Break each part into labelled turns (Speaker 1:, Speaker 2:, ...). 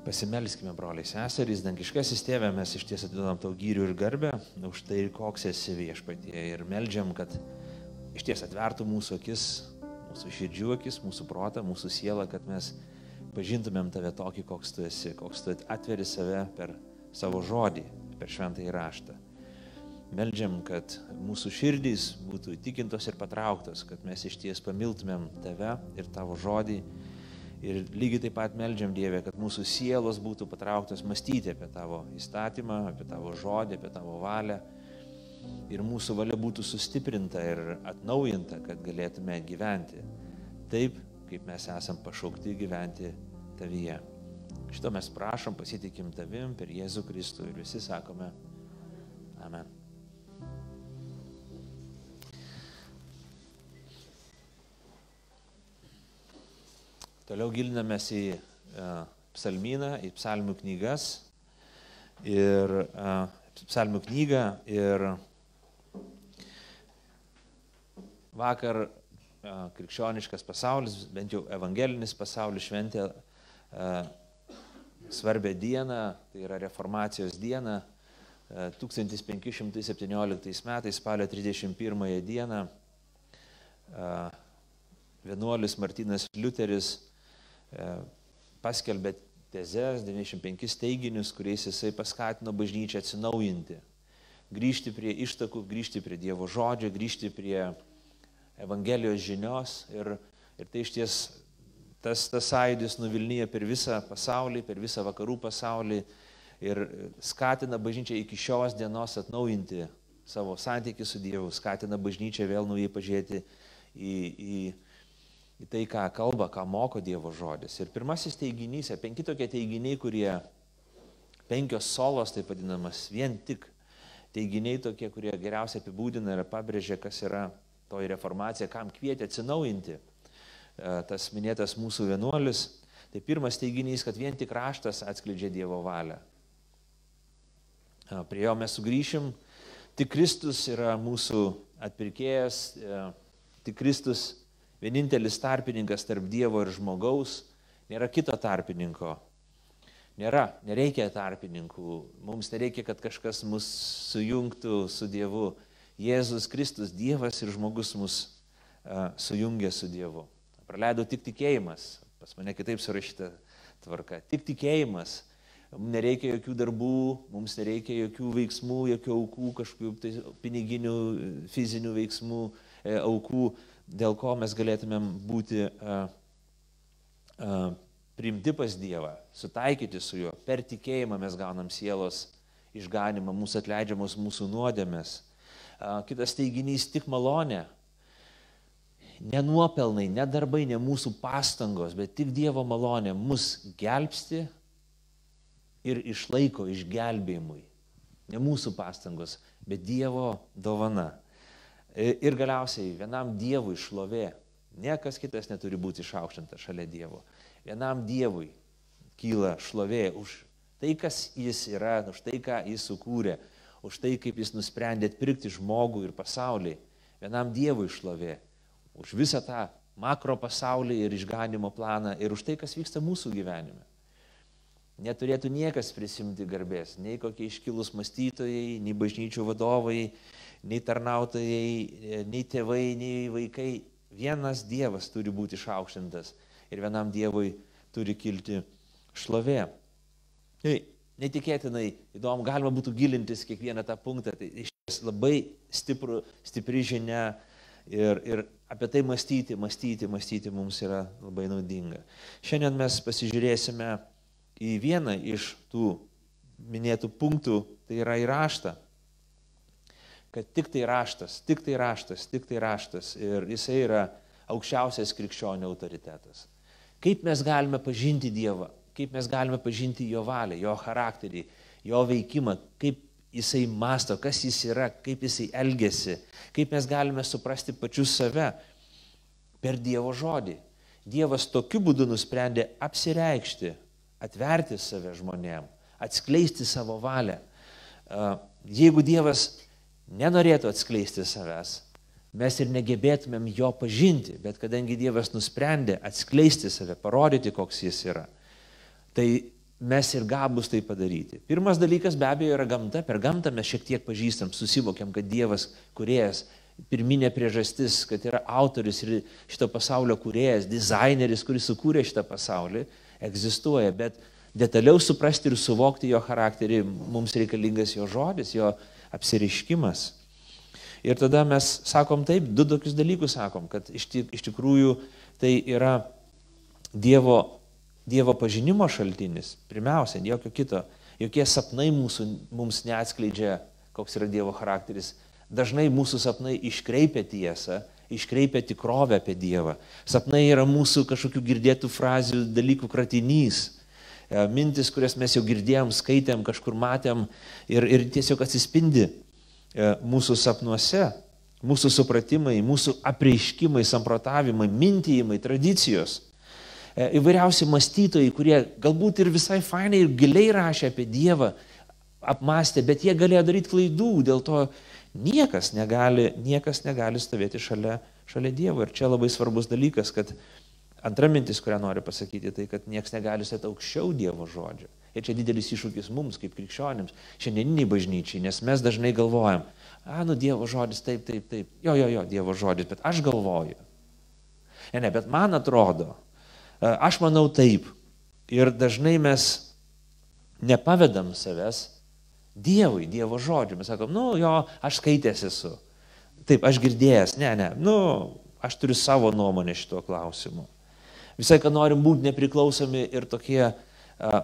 Speaker 1: Pasimelskime, broliai seserys, dangiškasis tėvė, mes iš ties atiduodam tau gyrių ir garbę už tai, koks esi viešpatie. Ir melžiam, kad iš ties atvertų mūsų akis, mūsų širdžių akis, mūsų protą, mūsų sielą, kad mes pažintumėm tave tokį, koks tu esi, koks tu atveri save per savo žodį, per šventą įraštą. Meldžiam, kad mūsų širdys būtų įtikintos ir patrauktos, kad mes iš ties pamiltumėm tave ir tavo žodį. Ir lygiai taip pat meldžiam Dievę, kad mūsų sielos būtų patrauktos mąstyti apie tavo įstatymą, apie tavo žodį, apie tavo valią. Ir mūsų valia būtų sustiprinta ir atnaujinta, kad galėtume gyventi taip, kaip mes esam pašaukti gyventi tavyje. Šito mes prašom, pasitikim tavim per Jėzų Kristų ir visi sakome Amen. Toliau gilinamės į uh, psalmyną, į psalmių knygas ir uh, psalmių knygą ir vakar uh, krikščioniškas pasaulis, bent jau evangelinis pasaulis šventė svarbę dieną, tai yra reformacijos diena, uh, 1517 metais, spalio 31 dieną, vienuolis Martinas Liuteris E, paskelbė tezes, 95 teiginius, kuriais jisai paskatino bažnyčią atsinaujinti. Grįžti prie ištakų, grįžti prie Dievo žodžio, grįžti prie Evangelijos žinios. Ir, ir tai iš ties tas, tas sąjūdis nuvilnyja per visą pasaulį, per visą vakarų pasaulį ir skatina bažnyčią iki šios dienos atnaujinti savo santykių su Dievu, skatina bažnyčią vėl naujai pažiūrėti į, į į tai, ką kalba, ką moko Dievo žodis. Ir pirmasis teiginys, penki tokie teiginiai, kurie, penkios solos, taip vadinamas, vien tik teiginiai tokie, kurie geriausiai apibūdina ir pabrėžia, kas yra toji reformacija, kam kvietė atsinaujinti e, tas minėtas mūsų vienuolis. Tai pirmas teiginys, kad vien tik raštas atskleidžia Dievo valią. E, prie jo mes sugrįšim. Tik Kristus yra mūsų atpirkėjas, e, tik Kristus vienintelis tarpininkas tarp Dievo ir žmogaus, nėra kito tarpininko. Nėra, nereikia tarpininkų, mums nereikia, kad kažkas mus sujungtų su Dievu. Jėzus Kristus, Dievas ir žmogus mus uh, sujungia su Dievu. Praleido tik tikėjimas, pas mane kitaip surašyta tvarka, tik tikėjimas. Mums nereikia jokių darbų, mums nereikia jokių veiksmų, jokių aukų, kažkokių tai piniginių, fizinių veiksmų, e, aukų dėl ko mes galėtumėm būti uh, uh, priimti pas Dievą, sutaikyti su juo. Per tikėjimą mes gaunam sielos išganimą, mūsų atleidžiamos mūsų nuodėmės. Uh, kitas teiginys - tik malonė. Ne nuopelnai, ne darbai, ne mūsų pastangos, bet tik Dievo malonė mus gelbsti ir išlaiko išgelbėjimui. Ne mūsų pastangos, bet Dievo dovana. Ir galiausiai vienam Dievui šlovė. Niekas kitas neturi būti išaukštintas šalia Dievo. Vienam Dievui kyla šlovė už tai, kas jis yra, už tai, ką jis sukūrė, už tai, kaip jis nusprendė atpirkti žmogų ir pasaulį. Vienam Dievui šlovė. Už visą tą makro pasaulį ir išganimo planą ir už tai, kas vyksta mūsų gyvenime. Neturėtų niekas prisimti garbės, nei kokie iškilus mąstytojai, nei bažnyčių vadovai, nei tarnautojai, nei tėvai, nei vaikai. Vienas Dievas turi būti išaukštintas ir vienam Dievui turi kilti šlovė. Tai netikėtinai įdomu, galima būtų gilintis kiekvieną tą punktą. Tai iš ties labai stipru, stipri žinia ir, ir apie tai mąstyti, mąstyti, mąstyti mums yra labai naudinga. Šiandien mes pasižiūrėsime į vieną iš tų minėtų punktų, tai yra įraštą kad tik tai raštas, tik tai raštas, tik tai raštas ir jisai yra aukščiausias krikščionių autoritetas. Kaip mes galime pažinti Dievą, kaip mes galime pažinti Jo valią, Jo charakterį, Jo veikimą, kaip jisai masto, kas jis yra, kaip jisai elgesi, kaip mes galime suprasti pačius save? Per Dievo žodį. Dievas tokiu būdu nusprendė apsireikšti, atverti save žmonėm, atskleisti savo valią. Jeigu Dievas nenorėtų atskleisti savęs, mes ir negebėtumėm jo pažinti, bet kadangi Dievas nusprendė atskleisti save, parodyti, koks jis yra, tai mes ir gabus tai padaryti. Pirmas dalykas be abejo yra gamta. Per gamtą mes šiek tiek pažįstam, susivokiam, kad Dievas kuriejas, pirminė priežastis, kad yra autoris ir šito pasaulio kuriejas, dizaineris, kuris sukūrė šitą pasaulį, egzistuoja. Bet detaliau suprasti ir suvokti jo charakterį mums reikalingas jo žodis, jo apsiriškimas. Ir tada mes sakom taip, du tokius dalykus sakom, kad iš, iš tikrųjų tai yra Dievo Dievo pažinimo šaltinis, pirmiausia, jokio kito. Jokie sapnai mūsų, mums neatskleidžia, koks yra Dievo charakteris. Dažnai mūsų sapnai iškreipia tiesą, iškreipia tikrovę apie Dievą. Sapnai yra mūsų kažkokių girdėtų frazių, dalykų kratinys. E, mintis, kurias mes jau girdėjom, skaitėm, kažkur matėm ir, ir tiesiog atsispindi e, mūsų sapnuose, mūsų supratimai, mūsų apreiškimai, samprotavimai, mintijimai, tradicijos. E, įvairiausi mąstytojai, kurie galbūt ir visai fainai ir giliai rašė apie Dievą, apmastė, bet jie galėjo daryti klaidų, dėl to niekas negali, niekas negali stovėti šalia, šalia Dievo. Ir čia labai svarbus dalykas, kad antra mintis, kurią noriu pasakyti, tai kad niekas negali sėti aukščiau Dievo žodžio. Ir čia didelis iššūkis mums, kaip krikščionims, šiandieniniai bažnyčiai, nes mes dažnai galvojam, a, nu Dievo žodis, taip, taip, taip, jo, jo, jo, Dievo žodis, bet aš galvoju. Ne, ne, bet man atrodo, Aš manau taip. Ir dažnai mes nepavedam savęs Dievui, Dievo žodžiu. Mes sakom, nu jo, aš skaitęs esu. Taip, aš girdėjęs, ne, ne, nu, aš turiu savo nuomonę šituo klausimu. Visai, kad norim būti nepriklausomi ir tokie a,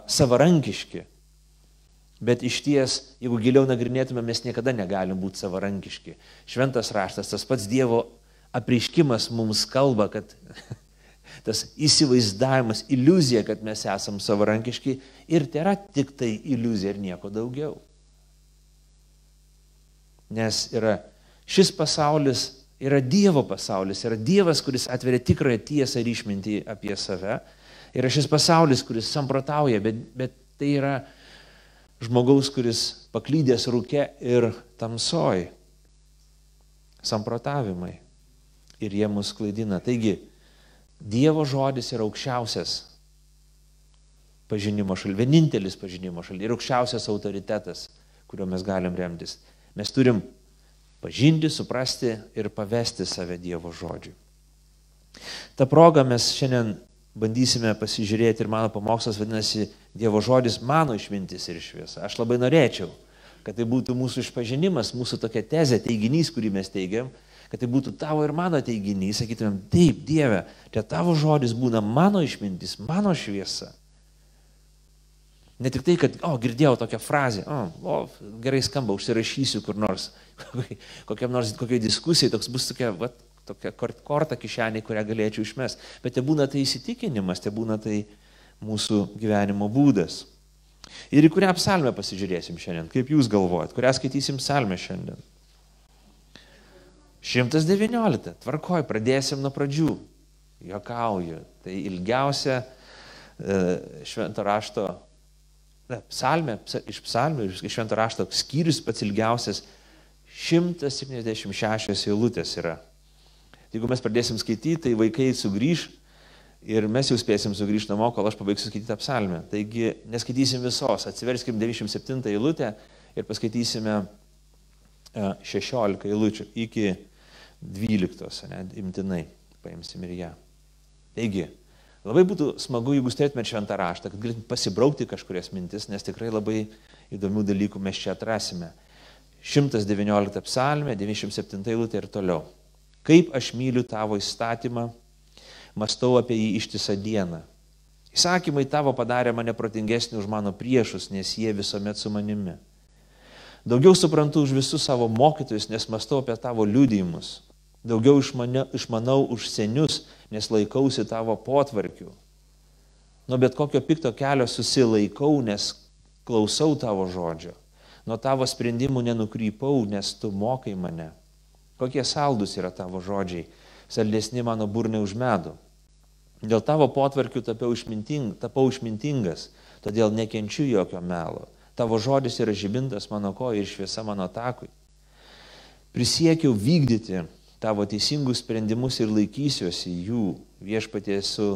Speaker 1: savarankiški. Bet iš ties, jeigu giliau nagrinėtume, mes niekada negalim būti savarankiški. Šventas raštas, tas pats Dievo apriškimas mums kalba, kad tas įsivaizdavimas, iliuzija, kad mes esam savarankiški ir tai yra tik tai iliuzija ir nieko daugiau. Nes yra šis pasaulis, yra Dievo pasaulis, yra Dievas, kuris atveria tikrąją tiesą ir išmintį apie save. Yra šis pasaulis, kuris samprotauja, bet, bet tai yra žmogaus, kuris paklydęs rūke ir tamsoj. Samprotavimai. Ir jie mus klaidina. Taigi, Dievo žodis yra aukščiausias pažinimo šalis, vienintelis pažinimo šalis ir aukščiausias autoritetas, kuriuo mes galim remtis. Mes turim pažinti, suprasti ir pavesti save Dievo žodžiui. Ta proga mes šiandien bandysime pasižiūrėti ir mano pamokslas vadinasi Dievo žodis mano išmintis ir šviesa. Aš labai norėčiau, kad tai būtų mūsų išpažinimas, mūsų tokia tezė, teiginys, kurį mes teigiam, kad tai būtų tavo ir mano teiginys, sakytumėm, taip, Dieve, čia tavo žodis būna mano išmintis, mano šviesa. Ne tik tai, kad, o, girdėjau tokią frazę, o, o gerai skamba, užsirašysiu kur nors, kokiam nors, kokiai diskusijai, toks bus tokia, va, tokia korta kišenė, kurią galėčiau išmest. Bet te būna tai įsitikinimas, te būna tai mūsų gyvenimo būdas. Ir į kurią psalmę pasižiūrėsim šiandien, kaip jūs galvojat, kurią skaitysim psalmę šiandien. 119. Tvarkoj, pradėsim nuo pradžių. Jokauju. Tai ilgiausia e, švento rašto, ne, psalmė, iš psalmė, iš švento rašto skyrius pats ilgiausias 176 eilutės yra. Jeigu mes pradėsim skaityti, tai vaikai sugrįž ir mes jau spėsim sugrįžti namo, kol aš pabaigsiu skaityti tą psalmę. Taigi neskaitysim visos, atsiverskim 97 eilutę ir paskaitysime 16 e, eilučių iki 12, ne, imtinai paimsim ir ją. Taigi, labai būtų smagu, jeigu stėtumėt šventą raštą, kad galėtumėt pasibraukti kažkurias mintis, nes tikrai labai įdomių dalykų mes čia atrasime. 119 psalmė, 97 eilutė ir toliau. Kaip aš myliu tavo įstatymą, mastau apie jį ištisą dieną. Įsakymai tavo padarė mane protingesnį už mano priešus, nes jie visuomet su manimi. Daugiau suprantu už visus savo mokytojus, nes mastau apie tavo liudijimus. Daugiau išmanau už senius, nes laikausi tavo potvarkių. Nuo bet kokio pikto kelio susilaikau, nes klausau tavo žodžio. Nuo tavo sprendimų nenukrypau, nes tu mokai mane. Kokie saldus yra tavo žodžiai, saldesni mano burnai už medų. Dėl tavo potvarkių tapau, išminting, tapau išmintingas, todėl nekenčiu jokio melo. Tavo žodis yra žibintas mano kojai ir šviesa mano takui. Prisiekiau vykdyti tavo teisingus sprendimus ir laikysiuosi jų. Viešpatie esu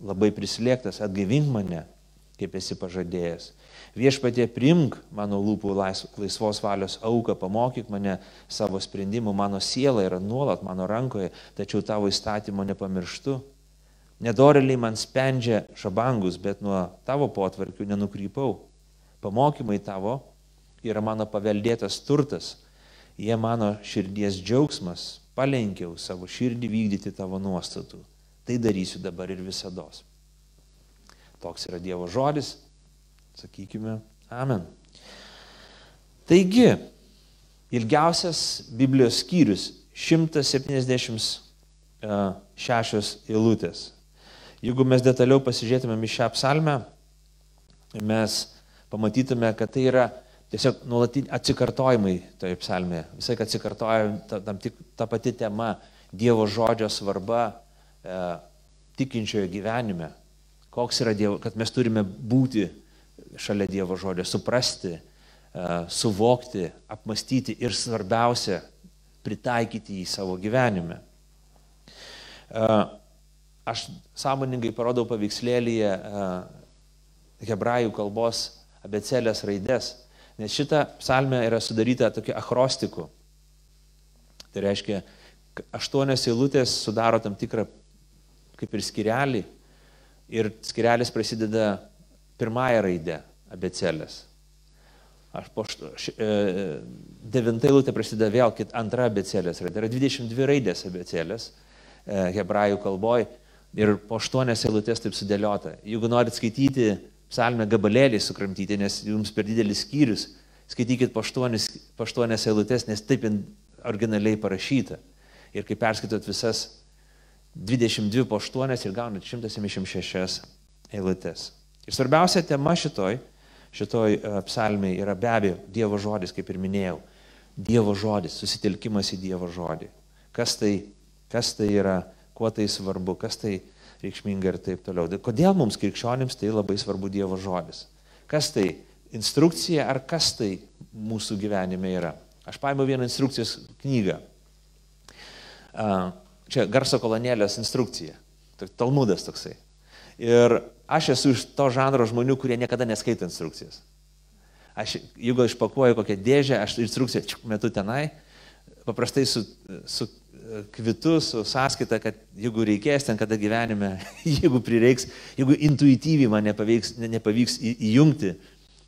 Speaker 1: labai prislėgtas, atgaivink mane kaip esi pažadėjęs. Viešpatie primk mano lūpų laisvos valios auką, pamokyk mane savo sprendimu, mano siela yra nuolat mano rankoje, tačiau tavo įstatymo nepamirštu. Nedoreliai man spendžia šabangus, bet nuo tavo potvarkių nenukrypau. Pamokymai tavo yra mano paveldėtas turtas, jie mano širdies džiaugsmas, palenkiau savo širdį vykdyti tavo nuostatų. Tai darysiu dabar ir visada. Toks yra Dievo žodis, sakykime, amen. Taigi, ilgiausias Biblijos skyrius - 176 e, eilutės. Jeigu mes detaliau pasižiūrėtumėm į šią psalmę, mes pamatytume, kad tai yra tiesiog nuolatiniai atsikartojimai toje psalmėje. Visai atsikartoja ta, tam tik ta pati tema - Dievo žodžio svarba e, tikinčiojo gyvenime. Koks yra Dievo, kad mes turime būti šalia Dievo žodžio, suprasti, e, suvokti, apmastyti ir svarbiausia, pritaikyti į savo gyvenime. E, aš sąmoningai parodau paveikslėlyje e, hebrajų kalbos abecelės raides, nes šita psalmė yra sudaryta tokia achrostikų. Tai reiškia, aštuonios eilutės sudaro tam tikrą kaip ir skirelį ir skirelis prasideda pirmąją raidę abecelės. Aš po e, devintą eilutę prasideda vėl kit antra abecelės raidė. Yra 22 raidės abecelės e, hebrajų kalboje ir po aštuonias eilutės taip sudėliota. Jeigu norit skaityti psalmę gabalėlį sukramtyti, nes jums per didelis skyrius, skaitykit po aštuonias, po aštuonias eilutės, nes taip originaliai parašyta. Ir kai perskaitot visas 22 po 8 ir gaunat 176 eilutės. Ir svarbiausia tema šitoj, šitoj e, psalmiai yra be abejo Dievo žodis, kaip ir minėjau. Dievo žodis, susitelkimas į Dievo žodį. Kas tai, kas tai yra, kuo tai svarbu, kas tai reikšminga ir taip toliau. Tai kodėl mums krikščionims tai labai svarbu Dievo žodis? Kas tai instrukcija ar kas tai mūsų gyvenime yra? Aš paėmiau vieną instrukcijos knygą. Čia garso kolonėlės instrukcija. Talmudas toksai. Ir aš esu iš to žanro žmonių, kurie niekada neskaito instrukcijas. Aš, jeigu aš pakuoju kokią dėžę, aš instrukciją metu tenai, paprastai su, su kvitu, su sąskaita, kad jeigu reikės ten kada gyvenime, jeigu prireiks, jeigu intuityviai man nepavyks, nepavyks įjungti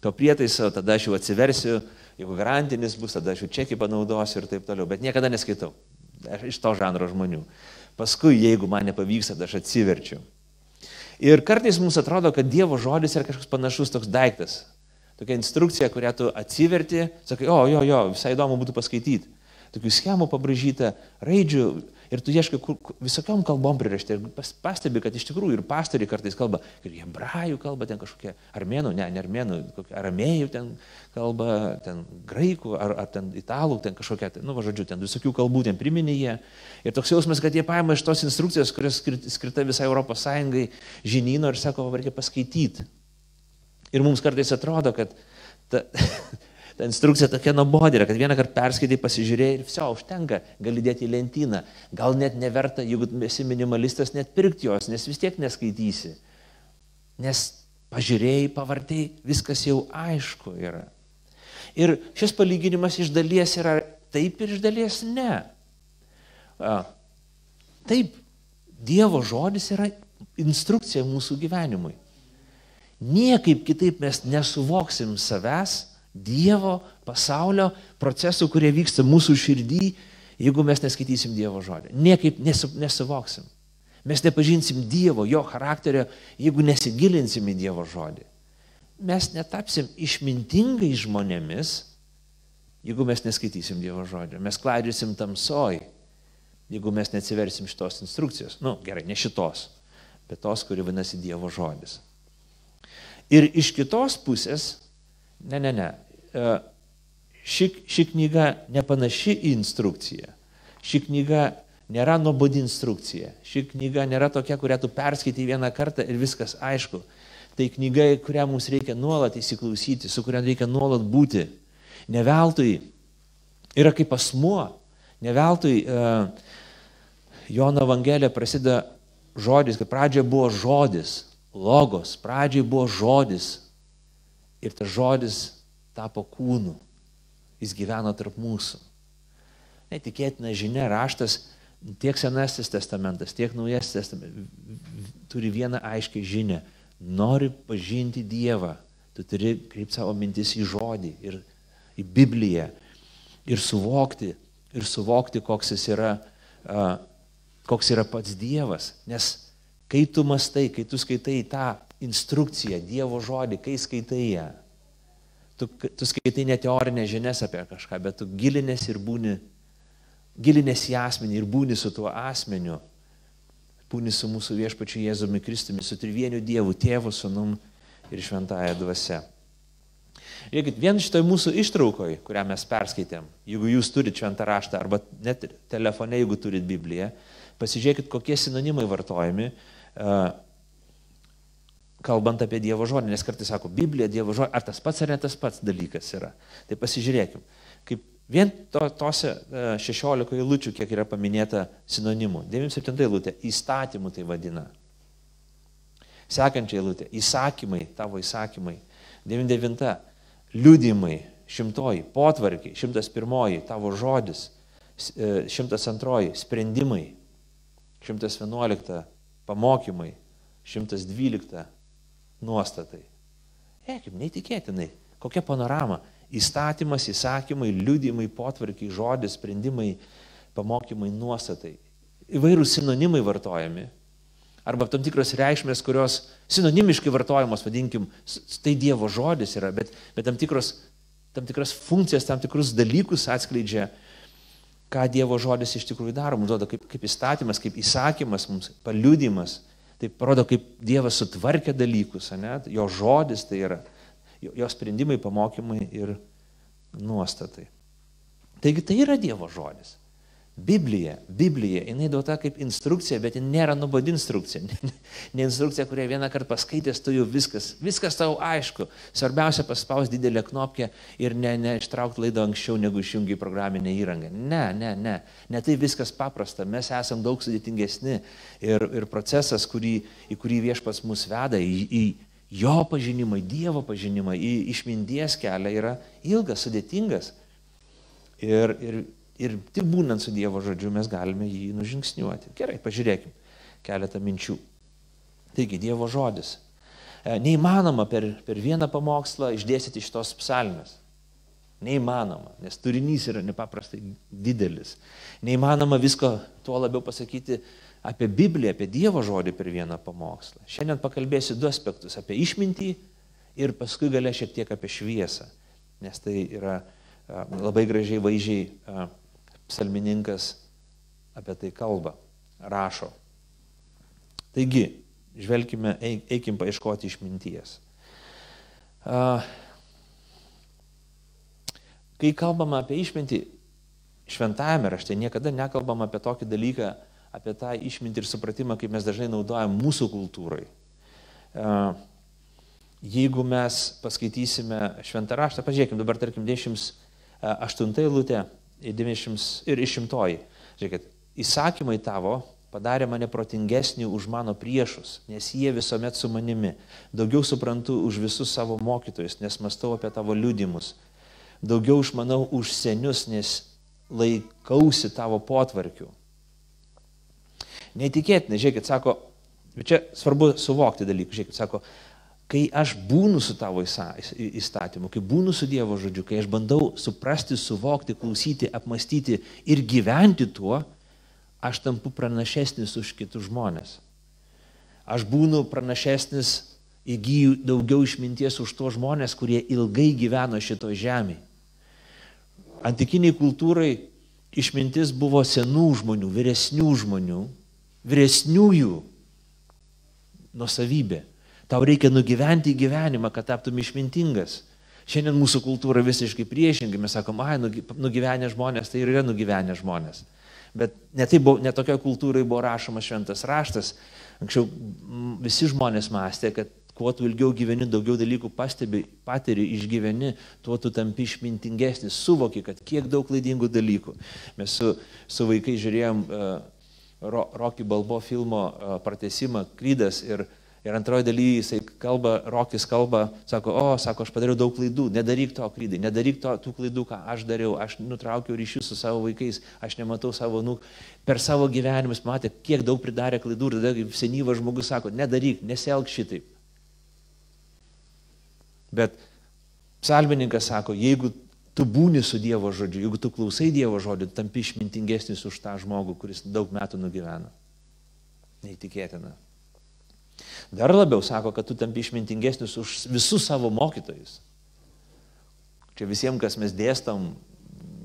Speaker 1: to prietaiso, tada aš jau atsiversiu, jeigu garantinis bus, tada aš jau čekį panaudosiu ir taip toliau, bet niekada neskaitau. Aš iš to žanro žmonių. Paskui, jeigu man nepavyks, tada aš atsiverčiu. Ir kartais mums atrodo, kad Dievo žodis yra kažkoks panašus toks daiktas. Tokia instrukcija, kurią tu atsiverti, sakai, o, jo, jo, visai įdomu būtų paskaityti. Tokių schemų pabražyta, raidžių, Ir tu ieškai visokiom kalbom prirašti. Ir pas, pastebi, kad iš tikrųjų ir pastoriai kartais kalba, ir hebrajų kalba ten kažkokie, armėnų, ne, ne armėnų, aramėjų ten kalba, ten graikų, ar, ar ten italų, ten kažkokia, ten, nu, va, žodžiu, ten visokių kalbų ten priminė jie. Ir toks jausmas, kad jie paima iš tos instrukcijos, kurios skirta visai Europos Sąjungai žinino ir sako, reikia paskaityti. Ir mums kartais atrodo, kad ta, ta instrukcija tokia nuobodė, kad vieną kartą perskaitai, pasižiūrėjai ir viso, užtenka, gali dėti į lentyną. Gal net neverta, jeigu esi minimalistas, net pirkti jos, nes vis tiek neskaitysi. Nes pažiūrėjai, pavartėjai, viskas jau aišku yra. Ir šis palyginimas iš dalies yra taip ir iš dalies ne. Taip, Dievo žodis yra instrukcija mūsų gyvenimui. Niekaip kitaip mes nesuvoksim savęs, Dievo, pasaulio procesų, kurie vyksta mūsų širdį, jeigu mes neskaitysim Dievo žodį. Niekaip nesu, nesuvoksim. Mes nepažinsim Dievo, jo charakterio, jeigu nesigilinsim į Dievo žodį. Mes netapsim išmintingai žmonėmis, jeigu mes neskaitysim Dievo žodžio. Mes klaidžiusim tamsoj, jeigu mes neatsiversim šitos instrukcijos. Na, nu, gerai, ne šitos, bet tos, kuri vadinasi Dievo žodis. Ir iš kitos pusės, ne, ne, ne, ši, ši knyga nepanaši į instrukciją. Ši knyga nėra nuobodi instrukcija. Ši knyga nėra tokia, kurią tu perskaitai vieną kartą ir viskas aišku. Tai knyga, kurią mums reikia nuolat įsiklausyti, su kuria reikia nuolat būti. Neveltui yra kaip asmuo. Neveltui uh, Jono Evangelija prasideda žodis, kad pradžioje buvo žodis, logos, pradžiai buvo žodis ir tas žodis tapo kūnu. Jis gyveno tarp mūsų. Netikėtina žinia, raštas tiek Senasis testamentas, tiek Naujasis testamentas turi vieną aiškiai žinę. Nori pažinti Dievą, tu turi kreipti savo mintis į žodį ir į Bibliją ir suvokti, ir suvokti, koks jis yra, koks yra pats Dievas. Nes kai tu mastai, kai tu skaitai tą instrukciją, Dievo žodį, kai skaitai ją, tu, tu skaitai ne teorinės žinias apie kažką, bet tu gilinės ir būni, gilinės į asmenį ir būni su tuo asmeniu, būni su mūsų viešpačiu Jėzumi Kristumi, su trivieniu Dievu, tėvu, sunum ir šventąją dvasia. Žiūrėkit, vien šitoj mūsų ištraukoj, kurią mes perskaitėm, jeigu jūs turite šventą raštą, arba net telefone, jeigu turite Bibliją, pasižiūrėkit, kokie sinonimai vartojami, kalbant apie Dievo žodį, nes kartais sako, Biblija, Dievo žodį, ar tas pats ar ne tas pats dalykas yra. Tai pasižiūrėkim, kaip vien to, tose 16 eilučių, kiek yra paminėta sinonimų. 97 eilutė, įstatymų tai vadina. Sekančia eilutė, įsakymai, tavo įsakymai. 99 liūdimai, šimtoji, potvarkiai, šimtas pirmoji, tavo žodis, e, šimtas antroji, sprendimai, šimtas vienuolikta, pamokymai, šimtas dvylikta, nuostatai. Ekim, neįtikėtinai, kokia panorama. Įstatymas, įsakymai, liūdimai, potvarkiai, žodis, sprendimai, pamokymai, nuostatai. Įvairūs sinonimai vartojami arba tam tikros reikšmės, kurios sinonimiškai vartojamos, vadinkim, tai Dievo žodis yra, bet, bet tam, tikros, tam tikras funkcijas, tam tikrus dalykus atskleidžia, ką Dievo žodis iš tikrųjų daro, mums duoda kaip, kaip įstatymas, kaip įsakymas, mums paliudimas, tai parodo, kaip Dievas sutvarkė dalykus, ne? jo žodis tai yra, jo, sprendimai, pamokymai ir nuostatai. Taigi tai yra Dievo žodis. Biblija, Biblija, jinai duota kaip instrukcija, bet ji nėra nubodi instrukcija. ne instrukcija, kurią vieną kartą paskaitęs, tu jau viskas, viskas tau aišku. Svarbiausia paspaus didelę knopkę ir ne, ne ištraukti laidą anksčiau, negu išjungi programinę įrangą. Ne, ne, ne. Ne tai viskas paprasta. Mes esame daug sudėtingesni. Ir, ir procesas, kurį, į kurį viešpas mus veda, į, į jo pažinimą, į Dievo pažinimą, į išminties kelią yra ilgas, sudėtingas. Ir, ir Ir tik būnant su Dievo žodžiu mes galime jį nužingsniuoti. Gerai, pažiūrėkim keletą minčių. Taigi, Dievo žodis. E, neįmanoma per, per vieną pamokslą išdėstyti šitos psalmės. Neįmanoma, nes turinys yra nepaprastai didelis. Neįmanoma visko tuo labiau pasakyti apie Bibliją, apie Dievo žodį per vieną pamokslą. Šiandien pakalbėsiu du aspektus - apie išmintį ir paskui galę šiek tiek apie šviesą, nes tai yra e, labai gražiai, vaizdžiai e, psalmininkas apie tai kalba, rašo. Taigi, žvelgime, eikim paieškoti išminties. Kai kalbama apie išmintį, šventajame rašte niekada nekalbam apie tokį dalyką, apie tą išmintį ir supratimą, kaip mes dažnai naudojam mūsų kultūrai. Jeigu mes paskaitysime šventą raštą, pažiūrėkime dabar, tarkim, 28 eilutę, 90 ir išimtoji. Žiūrėkit, įsakymai tavo padarė mane protingesnį už mano priešus, nes jie visuomet su manimi. Daugiau suprantu už visus savo mokytojus, nes mastau apie tavo liudimus. Daugiau išmanau už senius, nes laikausi tavo potvarkių. Neįtikėtina, žiūrėkit, sako, čia svarbu suvokti dalykų, žiūrėkit, sako, kai aš būnu su tavo įstatymu, kai būnu su Dievo žodžiu, kai aš bandau suprasti, suvokti, klausyti, apmastyti ir gyventi tuo, aš tampu pranašesnis už kitus žmonės. Aš būnu pranašesnis, įgyju daugiau išminties už tos žmonės, kurie ilgai gyveno šito žemėje. Antikiniai kultūrai išmintis buvo senų žmonių, vyresnių žmonių, vyresniųjų nusavybė. Tau reikia nugyventi gyvenimą, kad taptum išmintingas. Šiandien mūsų kultūra visiškai priešingai. Mes sakom, ai, nugyvenę žmonės, tai ir yra nugyvenę žmonės. Bet netai buvo, netokio kultūrai buvo rašomas šventas raštas. Anksčiau visi žmonės mąstė, kad kuo tu ilgiau gyveni, daugiau dalykų pastebi, patiri, išgyveni, tuo tu tampi išmintingesnis, suvoki, kad kiek daug klaidingų dalykų. Mes su, su vaikai žiūrėjom uh, Rocky Balbo filmo uh, pratesimą Krydas ir uh, Ir antroji daly jisai kalba, Rokis kalba, sako, o, sako, aš padariau daug klaidų, nedaryk to klydai, nedaryk to, tų klaidų, ką aš dariau, aš nutraukiau ryšius su savo vaikais, aš nematau savo, nu, per savo gyvenimus matė, kiek daug pridarė klaidų ir tada senyvas žmogus sako, nedaryk, nesielg šitaip. Bet psalmininkas sako, jeigu tu būni su Dievo žodžiu, jeigu tu klausai Dievo žodžiu, tampi išmintingesnis už tą žmogų, kuris daug metų nugyveno. Neįtikėtina. Dar labiau sako, kad tu tampi išmintingesnis už visus savo mokytojus. Čia visiems, kas mes dėstam,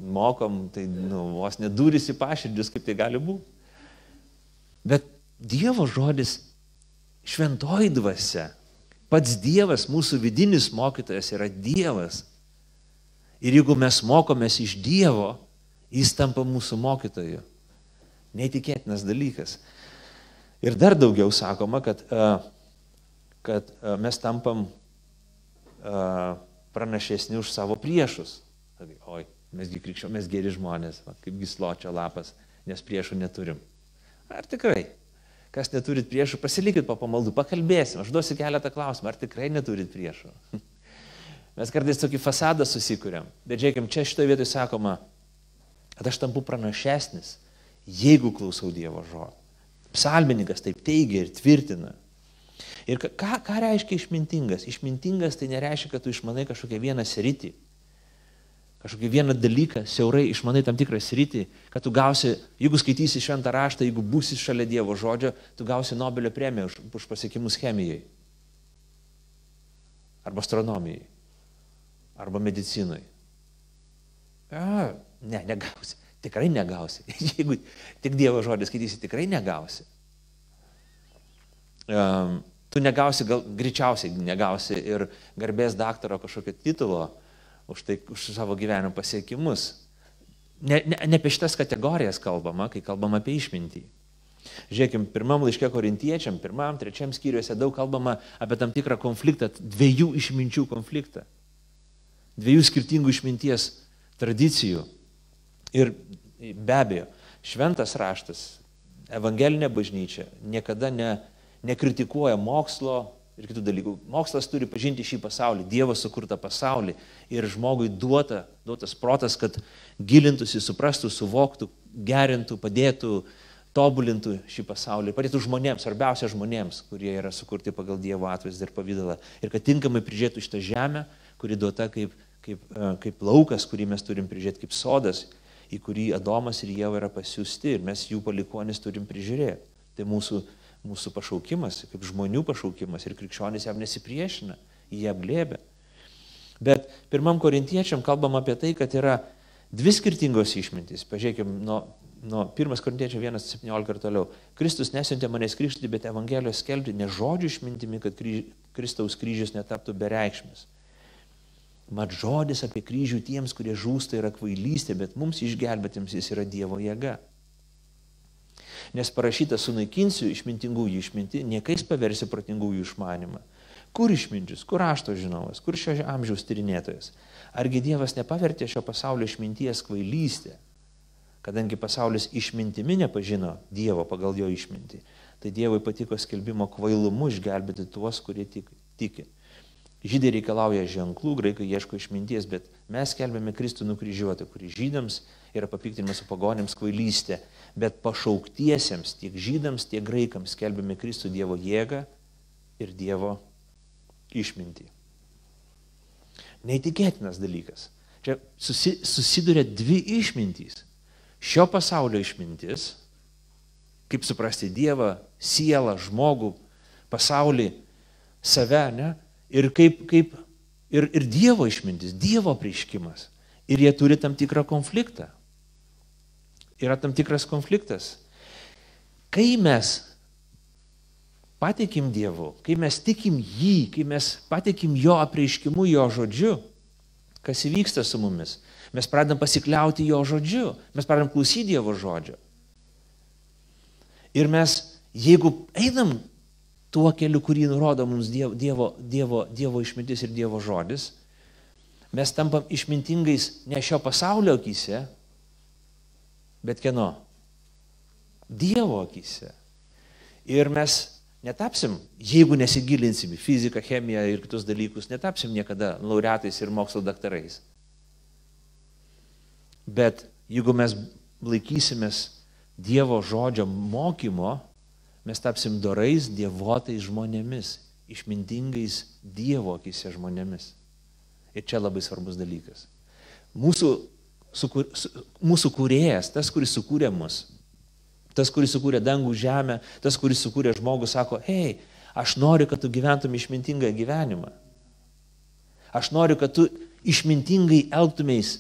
Speaker 1: mokom, tai nu, vos nedūris į paširdžius, kaip tai gali būti. Bet Dievo žodis šventoji dvasia, pats Dievas, mūsų vidinis mokytojas yra Dievas. Ir jeigu mes mokomės iš Dievo, jis tampa mūsų mokytoju. Neįtikėtinas dalykas. Ir dar daugiau sakoma, kad, kad mes tampam pranašesni už savo priešus. Oi, mesgi krikščio, mes geri žmonės, va, kaip gisločio lapas, nes priešų neturim. Ar tikrai? Kas neturit priešų, pasilikit po pamaldų, pakalbėsim, aš duosiu keletą klausimų, ar tikrai neturit priešų. Mes kartais tokį fasadą susikūrėm, bet žiūrėkime, čia šitoje vietoje sakoma, kad aš tampu pranašesnis, jeigu klausau Dievo žodžio. Psalmininkas taip teigia ir tvirtina. Ir ką, ką reiškia išmintingas? Išmintingas tai nereiškia, kad tu išmanai kažkokią vieną sritį, kažkokį vieną dalyką, siaurai išmanai tam tikrą sritį, kad tu gausi, jeigu skaitysi šventą raštą, jeigu būsi šalia Dievo žodžio, tu gausi Nobelio premiją už, už pasiekimus chemijai. Arba astronomijai. Arba medicinai. A, ne, negausi. Tikrai negausi. Jeigu tik Dievo žodį skaitysi, tikrai negausi. Um, tu negausi, gal, greičiausiai negausi ir garbės daktaro kažkokio titulo už, tai, už savo gyvenimo pasiekimus. Ne, ne, ne apie šitas kategorijas kalbama, kai kalbama apie išmintį. Žiūrėkime, pirmam laiške korintiečiam, pirmam, trečiam skyriuose daug kalbama apie tam tikrą konfliktą, dviejų išminčių konfliktą, dviejų skirtingų išminties tradicijų. Ir be abejo, šventas raštas, evangelinė bažnyčia niekada ne, nekritikuoja mokslo ir kitų dalykų. Mokslas turi pažinti šį pasaulį, Dievo sukurtą pasaulį ir žmogui duota, duotas protas, kad gilintųsi, suprastų, suvoktų, gerintų, padėtų, tobulintų šį pasaulį, padėtų žmonėms, svarbiausia žmonėms, kurie yra sukurti pagal Dievo atvaizdą ir pavydalą. Ir kad tinkamai prižiūrėtų šitą žemę, kuri duota kaip, kaip, kaip laukas, kurį mes turim prižiūrėti, kaip sodas į kurį Adomas ir Jėva yra pasiūsti ir mes jų palikonis turim prižiūrėti. Tai mūsų, mūsų pašaukimas, kaip žmonių pašaukimas ir krikščionys jam nesipriešina, jie apglėbė. Bet pirmam korintiečiam kalbam apie tai, kad yra dvi skirtingos išmintys. Pažiūrėkime, nuo, nuo 1 korintiečio 1.17 ir toliau. Kristus nesiuntė manęs krikštyti, bet Evangelijos skelbti ne žodžių išmintimi, kad kryž, Kristaus kryžius netaptų bereikšmis Mat žodis apie kryžių tiems, kurie žūsta, yra kvailystė, bet mums išgelbėtiems jis yra Dievo jėga. Nes parašyta, sunaikinsiu išmintingųjų išminti, niekais paversiu protingųjų išmanimą. Kur išminčius, kur rašto žinovas, kur šio amžiaus tyrinėtojas? Argi Dievas nepavertė šio pasaulio išminties kvailystę, kadangi pasaulis išmintimi nepažino Dievo pagal jo išmintį, tai Dievui patiko skelbimo kvailumu išgelbėti tuos, kurie tiki. Žydai reikalauja ženklų, graikai ieško išminties, bet mes kelbėme Kristų nukryžiuotą, kuri žydams yra papiktinimas su pagonėms kvailystė, bet pašauktiesiems tiek žydams, tiek graikams kelbėme Kristų Dievo jėgą ir Dievo išmintį. Neįtikėtinas dalykas. Čia susi, susiduria dvi išmintys. Šio pasaulio išmintis, kaip suprasti Dievą, sielą, žmogų, pasaulį, save, ne? Ir, kaip, kaip, ir, ir Dievo išmintis, Dievo prieškimas. Ir jie turi tam tikrą konfliktą. Yra tam tikras konfliktas. Kai mes patikim Dievu, kai mes tikim jį, kai mes patikim jo apreiškimu, jo žodžiu, kas įvyksta su mumis, mes pradedam pasikliauti jo žodžiu, mes pradedam klausyti Dievo žodžio. Ir mes, jeigu einam tuo keliu, kurį nurodo mums dievo, dievo, dievo, dievo išmintis ir Dievo žodis, mes tampam išmintingais ne šio pasaulio akise, bet kieno? Dievo akise. Ir mes netapsim, jeigu nesigilinsim į fiziką, chemiją ir kitus dalykus, netapsim niekada laureatais ir mokslo daktarais. Bet jeigu mes laikysimės Dievo žodžio mokymo, mes tapsim dorais, dievotais žmonėmis, išmintingais Dievo akise žmonėmis. Ir čia labai svarbus dalykas. Mūsų, sukur, su, mūsų kūrėjas, tas, kuris sukūrė mus, tas, kuris sukūrė dangų žemę, tas, kuris sukūrė žmogų, sako, hei, aš noriu, kad tu gyventum išmintingą gyvenimą. Aš noriu, kad tu išmintingai elgtumės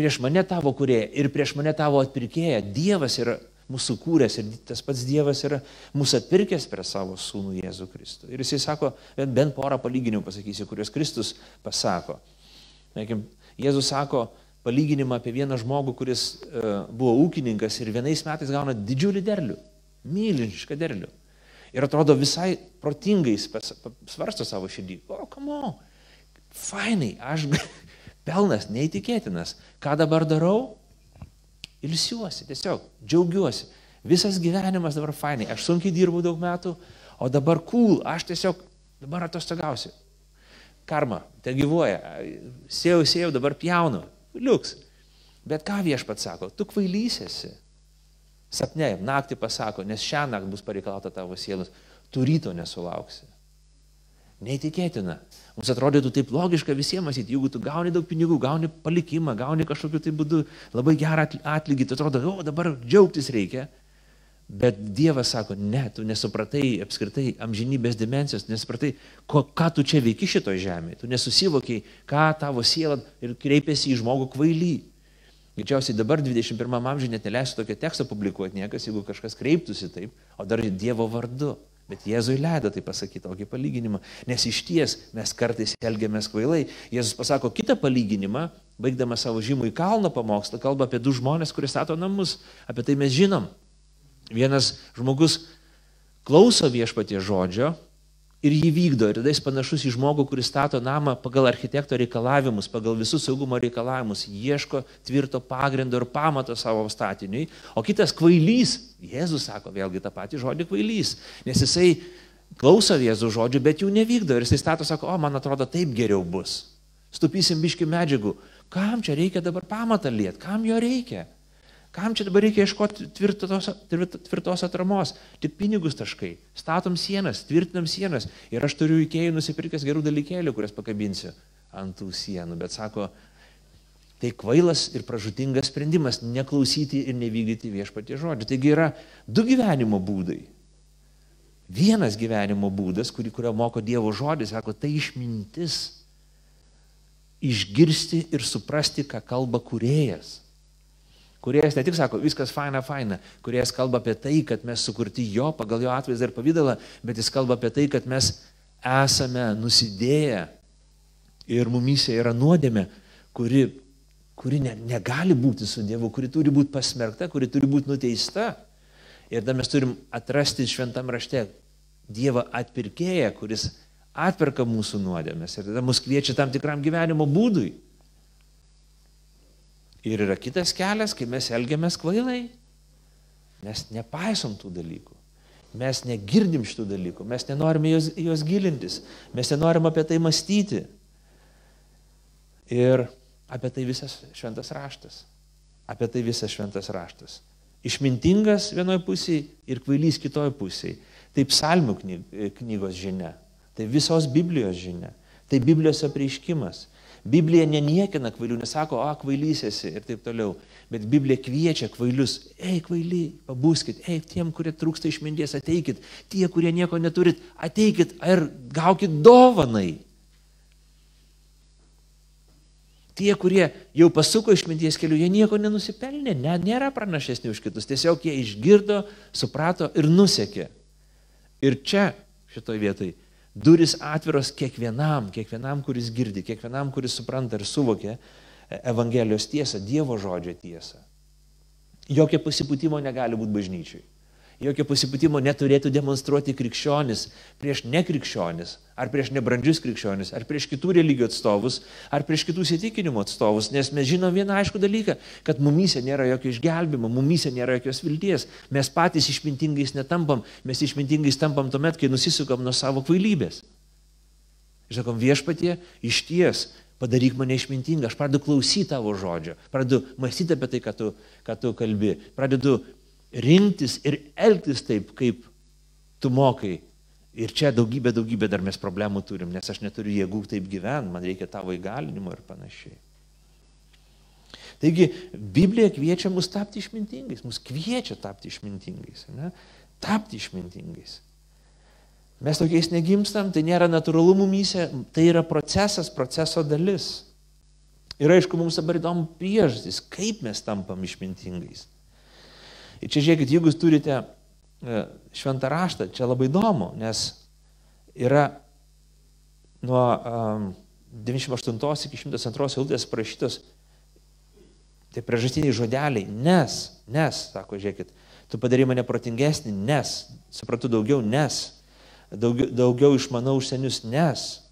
Speaker 1: prieš mane tavo kurėją ir prieš mane tavo atpirkėją. Dievas yra mūsų kūręs ir tas pats Dievas yra mūsų atpirkęs per savo sūnų Jėzų Kristų. Ir jisai sako, bent, bent porą palyginimų pasakysiu, kuriuos Kristus pasako. Nekim, Jėzus sako palyginimą apie vieną žmogų, kuris uh, buvo ūkininkas ir vienais metais gauna didžiulį derlių, milžinišką derlių. Ir atrodo visai protingai svarsto savo širdį. O, kamo, fainai, aš pelnas neįtikėtinas. Ką dabar darau? Ilsiuosi, tiesiog džiaugiuosi. Visas gyvenimas dabar fainai. Aš sunkiai dirbu daug metų, o dabar cool, aš tiesiog dabar atostogausiu. Karma, te gyvuoja. Sėjau, sėjau, dabar pjaunu. Liuks. Bet ką viešpat sako, tu kvailysėsi. Sapne, naktį pasako, nes šią naktį bus pareikalauta tavo sielos, tu ryto nesulauksi. Neįtikėtina. Mums atrodytų taip logiška visiems matyti, jeigu tu gauni daug pinigų, gauni palikimą, gauni kažkokiu tai būdu labai gerą atlygį, tai atrodo, o dabar džiaugtis reikia. Bet Dievas sako, ne, tu nesupratai apskritai amžinybės dimensijos, nesupratai, ko, ką tu čia veiki šitoje žemėje, tu nesusivokiai, ką tavo siela ir kreipiasi į žmogų kvaily. Greičiausiai dabar 21 amžiuje net neleisiu tokio teksto publikuoti niekas, jeigu kažkas kreiptųsi taip, o dar Dievo vardu. Bet Jėzui leido tai pasakyti tokį palyginimą, nes iš ties mes kartais elgiamės kvailai. Jėzus pasako kitą palyginimą, baigdamas savo žymų į kalną pamokslą, kalba apie du žmonės, kurie stato namus. Apie tai mes žinom. Vienas žmogus klauso viešpatie žodžio, ir jį vykdo. Ir tada jis panašus į žmogų, kuris stato namą pagal architekto reikalavimus, pagal visus saugumo reikalavimus, ieško tvirto pagrindo ir pamato savo statiniui. O kitas kvailys, Jėzus sako vėlgi tą patį žodį kvailys, nes jisai klauso Jėzų žodžių, bet jų nevykdo. Ir jisai stato, sako, o man atrodo, taip geriau bus. Stupysim biški medžiagų. Kam čia reikia dabar pamatą liet? Kam jo reikia? Kam čia dabar reikia ieškoti tvirtos, tvirtos atramos? Tik pinigus taškai. Statom sienas, tvirtinam sienas. Ir aš turiu įkėjų nusipirkęs gerų dalykėlių, kurias pakabinsiu ant tų sienų. Bet sako, tai kvailas ir pražutingas sprendimas - neklausyti ir nevykdyti viešpatie žodžių. Taigi yra du gyvenimo būdai. Vienas gyvenimo būdas, kurį, kurio moko Dievo žodis, sako, tai išmintis. Išgirsti ir suprasti, ką kalba kurėjas Kuriejas ne tik sako, viskas faina, faina, kuriejas kalba apie tai, kad mes sukurti jo pagal jo atvaizdą ir pavydalą, bet jis kalba apie tai, kad mes esame nusidėję ir mumyse yra nuodėmė, kuri, kuri ne, negali būti su Dievu, kuri turi būti pasmerkta, kuri turi būti nuteista. Ir tada mes turim atrasti šventam rašte Dievą atpirkėją, kuris atperka mūsų nuodėmės ir tada mus kviečia tam tikram gyvenimo būdui. Ir yra kitas kelias, kai mes elgiamės kvailai. Mes nepaisom tų dalykų. Mes negirdim šitų dalykų, mes nenorime juos, juos gilintis, mes nenorim apie tai mąstyti. Ir apie tai visas šventas raštas. Apie tai visas šventas raštas. Išmintingas vienoje pusėje ir kvailys kitoje pusėje. Tai psalmių knygos žinia. Tai visos Biblijos žinia. Tai Biblijos apreiškimas. Biblija neniekina kvailių, nesako, a, kvailys esi ir taip toliau. Bet Biblija kviečia kvailius, ei, kvaily, pabuskit, ei, tiem, kurie trūksta išminties, ateikit, tie, kurie nieko neturit, ateikit ir gaukit dovanai. Tie, kurie jau pasuko išminties keliu, jie nieko nenusipelnė, ne, nėra pranašesni už kitus, tiesiog jie išgirdo, suprato ir nusekė. Ir čia, šitoje vietoje, Duris atviros kiekvienam, kiekvienam, kuris girdi, kiekvienam, kuris supranta ir suvokia Evangelijos tiesą, Dievo žodžio tiesą. Jokio pasipūtimo negali būti bažnyčiai. Jokio pasipūtimo neturėtų demonstruoti krikščionis prieš nekrikščionis, ar prieš nebrandžius krikščionis, ar prieš kitų religijų atstovus, ar prieš kitų įsitikinimų atstovus, nes mes žinom vieną aišku dalyką, kad mumyse nėra jokio išgelbimo, mumyse nėra jokios vilties, mes patys išmintingais netampam, mes išmintingais tampam tuomet, kai nusisukam nuo savo kvailybės. Ir sakom, viešpatie, iš ties, padaryk mane išmintingą, aš pradedu klausyti tavo žodžio, pradedu mąstyti apie tai, ką tu, ką tu kalbi, pradedu rinktis ir elgtis taip, kaip tu mokai. Ir čia daugybė, daugybė dar mes problemų turim, nes aš neturiu jėgų taip gyventi, man reikia tavo įgalinimo ir panašiai. Taigi Biblija kviečia mus tapti išmintingais, mus kviečia tapti išmintingais, ne? tapti išmintingais. Mes tokiais negimstam, tai nėra natūralu mumyse, tai yra procesas, proceso dalis. Ir aišku, mums dabar įdomu priežastys, kaip mes tampam išmintingais. Ir čia žiūrėkit, jeigu jūs turite e, šventą raštą, čia labai įdomu, nes yra nuo um, 98 iki 102 eilutės parašytos tai priežastiniai žodeliai, nes, nes, sako, žiūrėkit, tu padarai mane protingesnį, nes, suprantu daugiau, nes daugiau, daugiau išmanau už senius, nes.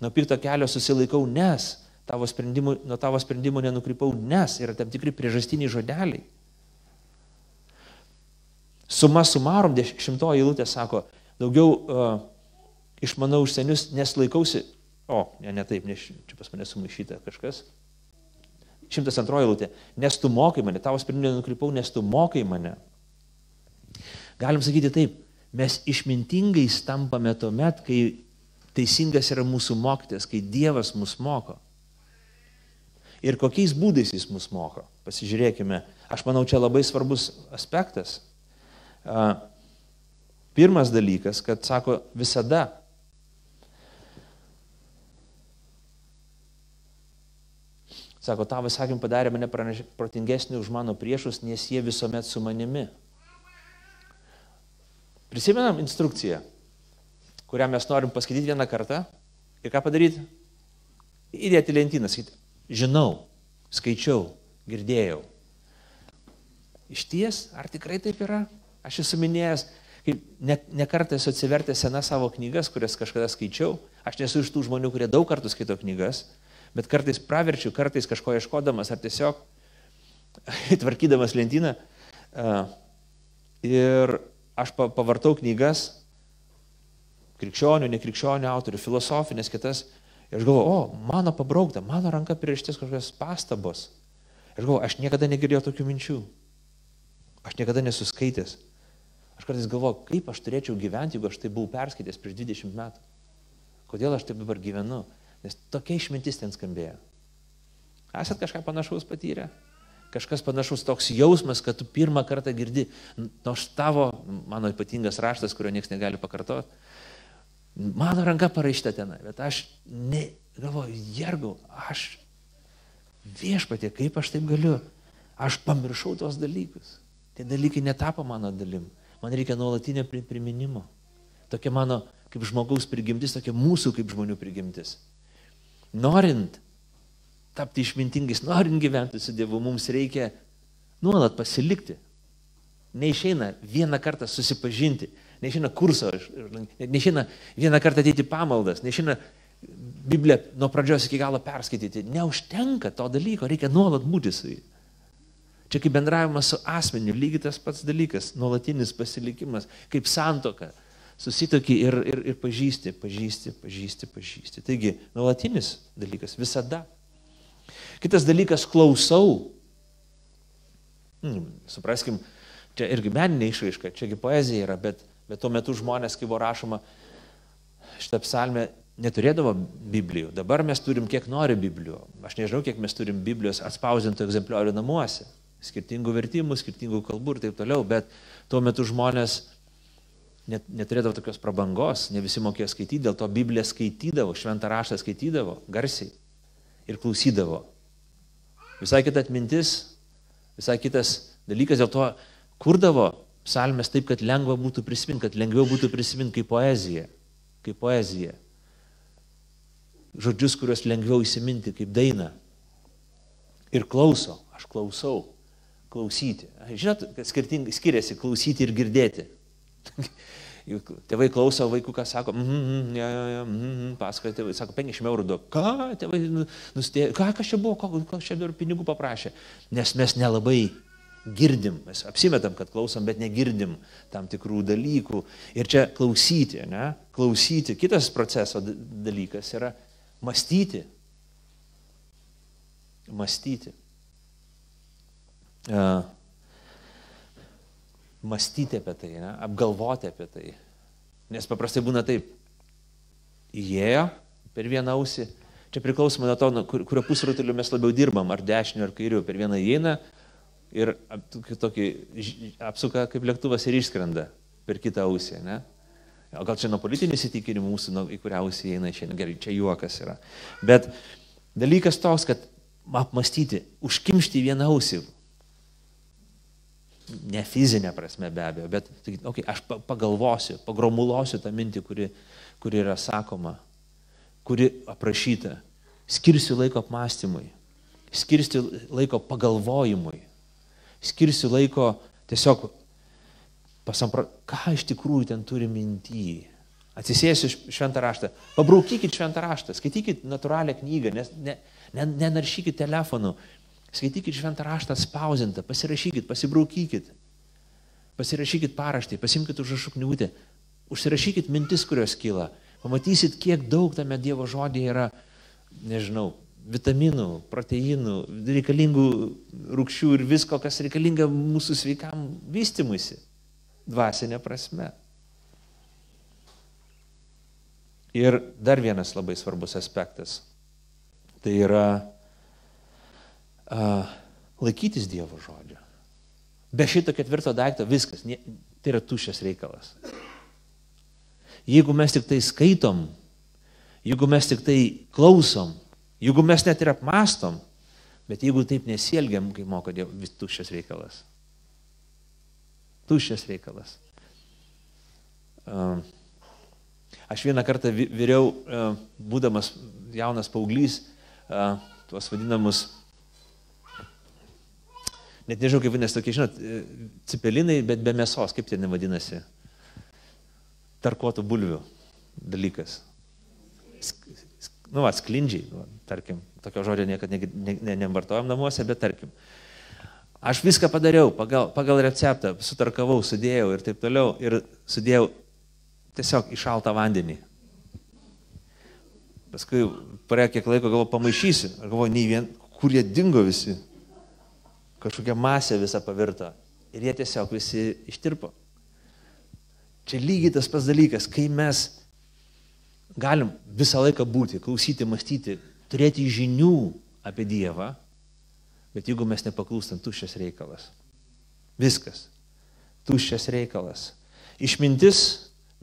Speaker 1: Nuo pikto kelio susilaikau, nes. Tavo nuo tavo sprendimų nenukrypau, nes. Yra tam tikri priežastiniai žodeliai. Suma sumarom, šimtoji eilutė sako, daugiau uh, išmanau už senius, nes laikausi. O, ne, ne taip, ne, čia pas mane sumaišyta kažkas. 102 eilutė. Nes tu mokai mane, tavo sprendimą nukrypau, nes tu mokai mane. Galim sakyti taip, Mes išmintingais tampame tuomet, kai teisingas yra mūsų mokytis, kai Dievas mus moko. Ir kokiais būdais jis mus moko. Pasižiūrėkime. Aš manau, čia labai svarbus aspektas. Pirmas dalykas, kad sako visada. Sako, tavo sakym padarė mane protingesnį už mano priešus, nes jie visuomet su manimi. Prisimenam instrukciją, kurią mes norim paskaityti vieną kartą ir ką padaryti? Įdėti lentyną, sakyti, žinau, skaičiau, girdėjau. Iš ties, ar tikrai taip yra? Aš esu minėjęs, kaip ne, ne kartą esu atsivertęs senas savo knygas, kurias kažkada skaičiau. Aš nesu iš tų žmonių, kurie daug kartų skaito knygas, bet kartais praverčiu, kartais kažko ieškodamas ar tiesiog tvarkydamas lentyną. Ir aš pavartau knygas, krikščionių, nekrikščionių autorių, filosofinės kitas, ir aš galvoju, o, mano pabraukta, mano ranka priraštis kažkokios pastabos. Ir galvoju, aš niekada negirdėjau tokių minčių. Aš niekada nesuskaitęs. Aš kartais galvoju, kaip aš turėčiau gyventi, jeigu aš tai buvau perskaitęs prieš 20 metų. Kodėl aš taip dabar gyvenu? Nes tokia išmintis ten skambėjo. Esat kažką panašaus patyrę? kažkas panašus toks jausmas, kad tu pirmą kartą girdi, nors tavo, mano ypatingas raštas, kurio niekas negali pakartoti, mano ranka parašyta ten, bet aš ne, galvoju, jergau, aš viešpatė, kaip aš taip galiu, aš pamiršau tos dalykus. Tie dalykai netapo mano dalim. Man reikia nuolatinio priminimo. Tokia mano kaip žmogaus prigimtis, tokia mūsų kaip žmonių prigimtis. Norint tapti išmintingais, norint gyventi su Dievu, mums reikia nuolat pasilikti. Neišeina vieną kartą susipažinti, neišeina kurso, neišeina vieną kartą ateiti pamaldas, neišeina Bibliją nuo pradžios iki galo perskaityti. Neužtenka to dalyko, reikia nuolat būti su jais. Čia kaip bendravimas su asmeniu, lygiai tas pats dalykas, nuolatinis pasilikimas, kaip santoka. Susitokį ir, ir, ir pažįsti, pažįsti, pažįsti, pažįsti. Taigi, nuolatinis dalykas visada. Kitas dalykas, klausau. Hmm, supraskim, čia irgi meninė išraiška, čiagi poezija yra, bet, bet tuo metu žmonės, kai buvo rašoma šitą psalmę, neturėdavo Biblijų. Dabar mes turim kiek nori Biblijų. Aš nežinau, kiek mes turim Biblijos atspausintų egzempliorių namuose. Skirtingų vertimų, skirtingų kalbų ir taip toliau, bet tuo metu žmonės net, neturėdavo tokios prabangos, ne visi mokėjo skaityti, dėl to Bibliją skaitydavo, šventą raštą skaitydavo garsiai ir klausydavo. Visai kita atmintis, visai kitas dalykas, dėl to kurdavo psalmės taip, kad lengva būtų prisiminti, kad lengviau būtų prisiminti kaip poezija. Kaip poezija. Žodžius, kuriuos lengviau įsiminti kaip daina. Ir klauso, aš klausau, klausyti. Žinot, skirtingai skiriasi klausyti ir girdėti. Juk tėvai klauso vaikų, ką sako, mm, mm, ja, ja, mm, pasakoja tėvai, sako, 50 eurų duok. Ką, tėvai, nu, nustė, ką, kas čia buvo, ko, ko čia dar pinigų paprašė. Nes mes nelabai girdim, mes apsimetam, kad klausom, bet negirdim tam tikrų dalykų. Ir čia klausyti, ne? Klausyti. Kitas proceso dalykas yra mąstyti. Mąstyti. Uh, mąstyti apie tai, ne? apgalvoti apie tai. Nes paprastai būna taip, įėjo per vieną ausį, čia priklausomai nuo to, kur, kurio pusrutuliu mes labiau dirbam, ar dešiniu, ar kairiu, per vieną įeina ir tokį apsuka kaip lėktuvas ir išskrenda per kitą ausį. Ne? O gal čia nuo politinių įsitikinimų mūsų, nuo, į kurią ausį įeina šiandien, gerai, čia juokas yra. Bet dalykas toks, kad apmastyti, užkimšti vieną ausį, ne fizinė prasme be abejo, bet sakyti, okay, aš pagalvosiu, pagromuluosiu tą mintį, kuri, kuri yra sakoma, kuri aprašyta. Skirsiu laiko apmąstymui, skirsiu laiko pagalvojimui, skirsiu laiko tiesiog pasampra, ką iš tikrųjų ten turi mintį. Atsisėsiu šventą raštą, pabraukykit šventą raštą, skaitykit natūralią knygą, nes ne, ne, nenaršykit telefonu, Skaitykit šventą raštą spausintą, pasirašykit, pasibraukykit. Pasirašykit paraštį, pasimkite užrašų knygutę, užsirašykit mintis, kurios kyla. Pamatysit, kiek daug tame Dievo žodėje yra, nežinau, vitaminų, proteinų, reikalingų rūkščių ir visko, kas reikalinga mūsų sveikam vystimuisi, dvasinė prasme. Ir dar vienas labai svarbus aspektas. Tai yra uh, laikytis Dievo žodžio. Be šito ketvirto daikto viskas, nie, tai yra tuščias reikalas. Jeigu mes tik tai skaitom, jeigu mes tik tai klausom, jeigu mes net ir apmastom, bet jeigu taip nesielgiam, kai moko Dievas, vis tuščias reikalas. Tuščias reikalas. Uh, aš vieną kartą vyriau, būdamas jaunas paauglys, tuos vadinamus net nežinau, kaip vadinasi, tokie, žinot, e, cipelinai, bet be mėsos, kaip ten vadinasi. Tarkuotų bulvių dalykas. Nu, atsklindžiai, nu, tarkim, tokio žodžio niekada ne, ne, nevartojam namuose, bet tarkim. Aš viską padariau pagal, pagal receptą, sutarkavau, sudėjau ir taip toliau, ir sudėjau tiesiog į šaltą vandenį. Paskui praėjo kiek laiko, galvoju, pamaišysiu. Aš galvoju, nei vien, kur jie dingo visi kažkokia masė visa pavirto. Ir jie tiesiog visi ištirpo. Čia lygiai tas pats dalykas, kai mes galim visą laiką būti, klausyti, mąstyti, turėti žinių apie Dievą, bet jeigu mes nepaklūstam, tuščias reikalas. Viskas. Tuščias reikalas. Išmintis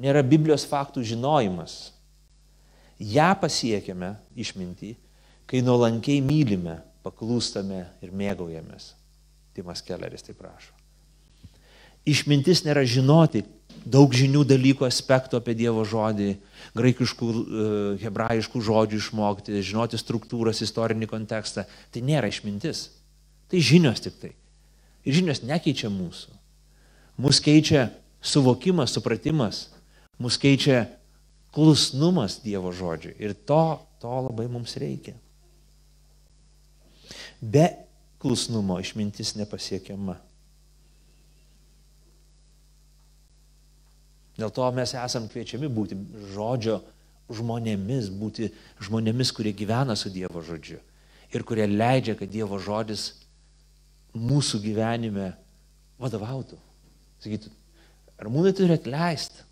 Speaker 1: nėra Biblijos faktų žinojimas. Ja pasiekime išmintį, kai nuolankiai mylime, paklūstame ir mėgaujamės. Timas Kelleris taip prašo. Išmintis nėra žinoti daug žinių dalykų, aspektų apie Dievo žodį, graikiškų, e, hebrajiškų žodžių išmokti, žinoti struktūras, istorinį kontekstą. Tai nėra išmintis. Tai žinios tik tai. Ir žinios nekeičia mūsų. Mūsų keičia suvokimas, supratimas, mūsų keičia klusnumas Dievo žodžiui. Ir to, to labai mums reikia. Be klusnumo išmintis nepasiekiama. Dėl to mes esam kviečiami būti žodžio žmonėmis, būti žmonėmis, kurie gyvena su Dievo žodžiu ir kurie leidžia, kad Dievo žodis mūsų gyvenime vadovautų. Sakytų, ar mūnai turi atleisti?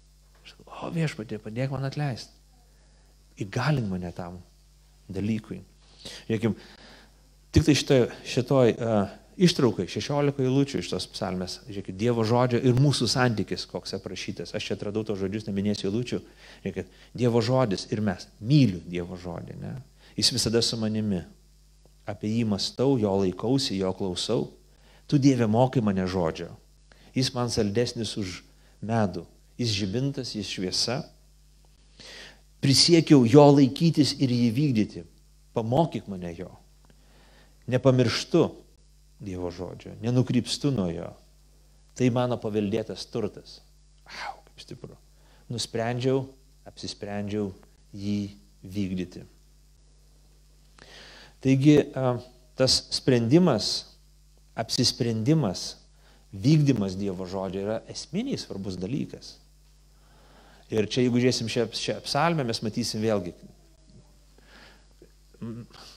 Speaker 1: O viešpatė, padėk man atleisti. Įgalink mane tam dalykui. Žiūrėkime, Tik tai šitoj, šitoj uh, ištraukai, 16 eilučių iš tos psalmės, žiūrėkit, Dievo žodžio ir mūsų santykis, koks aprašytas. Aš čia atradau tos žodžius, neminėsiu eilučių. Žiūrėkit, Dievo žodis ir mes. Myliu Dievo žodį. Ne? Jis visada su manimi. Apie jį mastau, jo laikausi, jo klausau. Tu Dieve mokai mane žodžio. Jis man saldesnis už medų. Jis žibintas, jis šviesa. Prisiekiau jo laikytis ir jį vykdyti. Pamokyk mane jo nepamirštu Dievo žodžio, nenukrypstu nuo jo. Tai mano paveldėtas turtas. Au, kaip stipru. Nusprendžiau, apsisprendžiau jį vykdyti. Taigi tas sprendimas, apsisprendimas, vykdymas Dievo žodžio yra esminiai svarbus dalykas. Ir čia, jeigu žiūrėsim šią, šią psalmę, mes matysim vėlgi,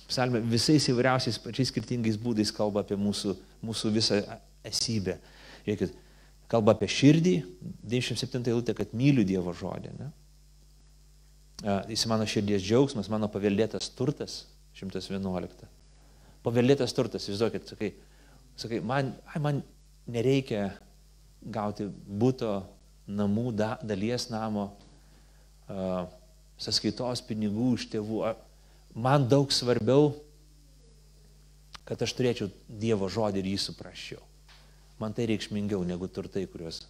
Speaker 1: psalmė visais įvairiausiais, pačiais skirtingais būdais kalba apie mūsų, mūsų visą esybę. Žiūrėkit, kalba apie širdį, 97 eilutė, kad myliu Dievo žodį. Ne? Jis mano širdies džiaugsmas, mano paveldėtas turtas, 111. Paveldėtas turtas, įsivaizduokit, sakai, sakai man, ai, man nereikia gauti būto, namų, da, dalies namo, uh, sąskaitos pinigų iš tėvų. Man daug svarbiau, kad aš turėčiau Dievo žodį ir jį suprasčiau. Man tai reikšmingiau negu turtai, kuriuos.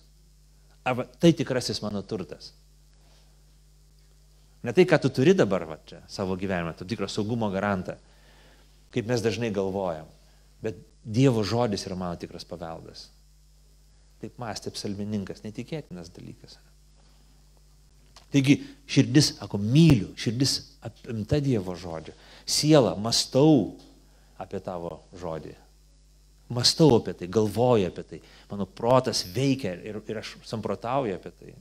Speaker 1: Arba tai tikrasis mano turtas. Ne tai, ką tu turi dabar va, čia savo gyvenime, tu tikro saugumo garantą, kaip mes dažnai galvojam. Bet Dievo žodis yra mano tikras paveldas. Taip mąstė psalmininkas, netikėtinas dalykas. Taigi širdis, ako myliu, širdis apimta Dievo žodžio. Siela, mastau apie tavo žodį. Mastau apie tai, galvoju apie tai. Mano protas veikia ir, ir aš samprotauju apie tai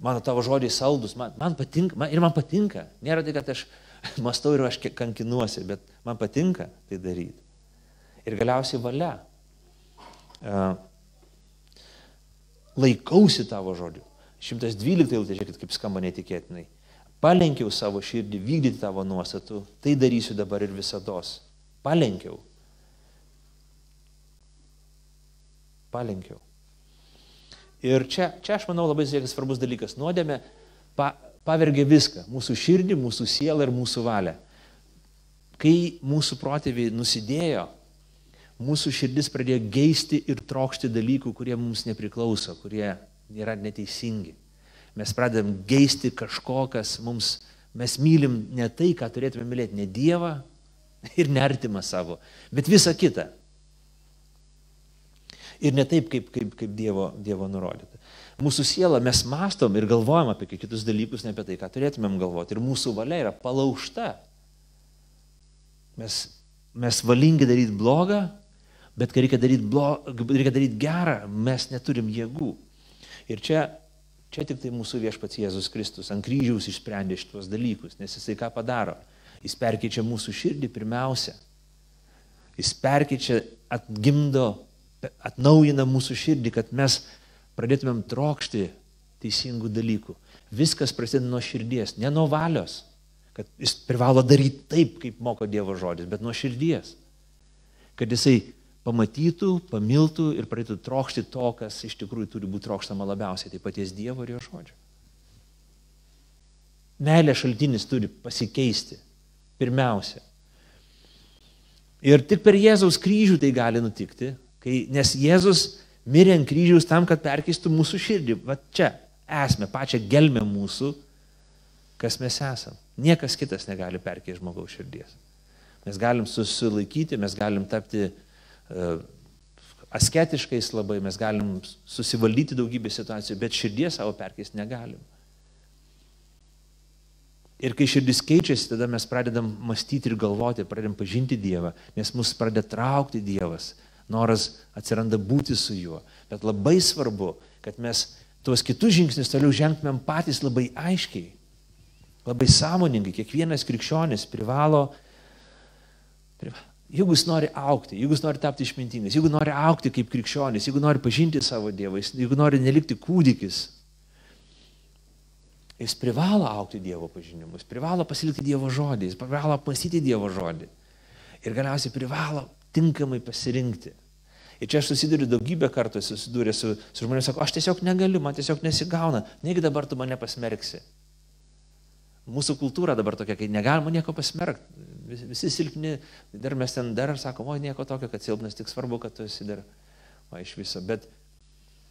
Speaker 1: mano tavo žodžiai saldus, man, man patinka, man, ir man patinka. Nėra tai, kad aš mastau ir aš kankinuosi, bet man patinka tai daryti. Ir galiausiai valia. Uh, laikausi tavo žodžių. 112 eilutė, žiūrėkit, kaip skamba netikėtinai. Palenkiau savo širdį vykdyti tavo nuostatų, tai darysiu dabar ir visados. Palenkiau. Palenkiau. Ir čia, čia aš manau labai svarbus dalykas. Nuodėmė pa, pavergia viską - mūsų širdį, mūsų sielą ir mūsų valią. Kai mūsų protėviai nusidėjo, mūsų širdis pradėjo geisti ir trokšti dalykų, kurie mums nepriklauso, kurie yra neteisingi. Mes pradedam geisti kažko, kas mums, mes mylim ne tai, ką turėtume mylėti, ne Dievą ir nertimą savo, bet visą kitą ir ne taip, kaip, kaip, kaip dievo, dievo nurodyta. Mūsų siela, mes mastom ir galvojam apie kitus dalykus, ne apie tai, ką turėtumėm galvoti. Ir mūsų valia yra palaužta. Mes, mes valingi daryti blogą, bet kai reikia daryti, blog, reikia daryti gerą, mes neturim jėgų. Ir čia, čia tik tai mūsų viešpats Jėzus Kristus ant kryžiaus išsprendė šitos dalykus, nes jisai ką padaro? Jis perkeičia mūsų širdį pirmiausia. Jis perkeičia, atgimdo atnaujina mūsų širdį, kad mes pradėtumėm trokšti teisingų dalykų. Viskas prasideda nuo širdies, ne nuo valios, kad jis privalo daryti taip, kaip moko Dievo žodis, bet nuo širdies. Kad jisai pamatytų, pamiltų ir pradėtų trokšti to, kas iš tikrųjų turi būti trokštama labiausiai, tai paties Dievo ir jo žodžio. Meilė šaltinis turi pasikeisti. Pirmiausia. Ir tik per Jėzaus kryžių tai gali nutikti, Kai, nes Jėzus mirė ant kryžiaus tam, kad perkeistų mūsų širdį. Va čia esame, pačią gelmę mūsų, kas mes esam. Niekas kitas negali perkeisti žmogaus širdies. Mes galim susilaikyti, mes galim tapti asketiškais labai, mes galim susivaldyti daugybę situacijų, bet širdies savo perkeisti negalim. Ir kai širdis keičiasi, tada mes pradedam mąstyti ir galvoti, pradedam pažinti Dievą, nes mus pradeda traukti Dievas noras atsiranda būti su juo. Bet labai svarbu, kad mes tuos kitus žingsnius toliau žengtumėm patys labai aiškiai, labai sąmoningai. Kiekvienas krikščionis privalo, privalo jeigu jis nori aukti, jeigu jis nori tapti išmintingas, jeigu nori aukti kaip krikščionis, jeigu nori pažinti savo Dievą, jeigu nori nelikti kūdikis, jis privalo aukti Dievo pažinimus, privalo pasilikti Dievo žodį, jis privalo apmastyti Dievo žodį. Ir galiausiai privalo tinkamai pasirinkti. Ir čia aš susiduriu daugybę kartų, susidūrė su, su žmonėmis, sako, aš tiesiog negaliu, man tiesiog nesigauna, negi dabar tu mane pasmerksi. Mūsų kultūra dabar tokia, kai negalima nieko pasmerkti, visi, silpni, dar mes ten dar sakom, oi nieko tokio, kad silpnas, tik svarbu, kad tu esi dar, o iš viso. Bet,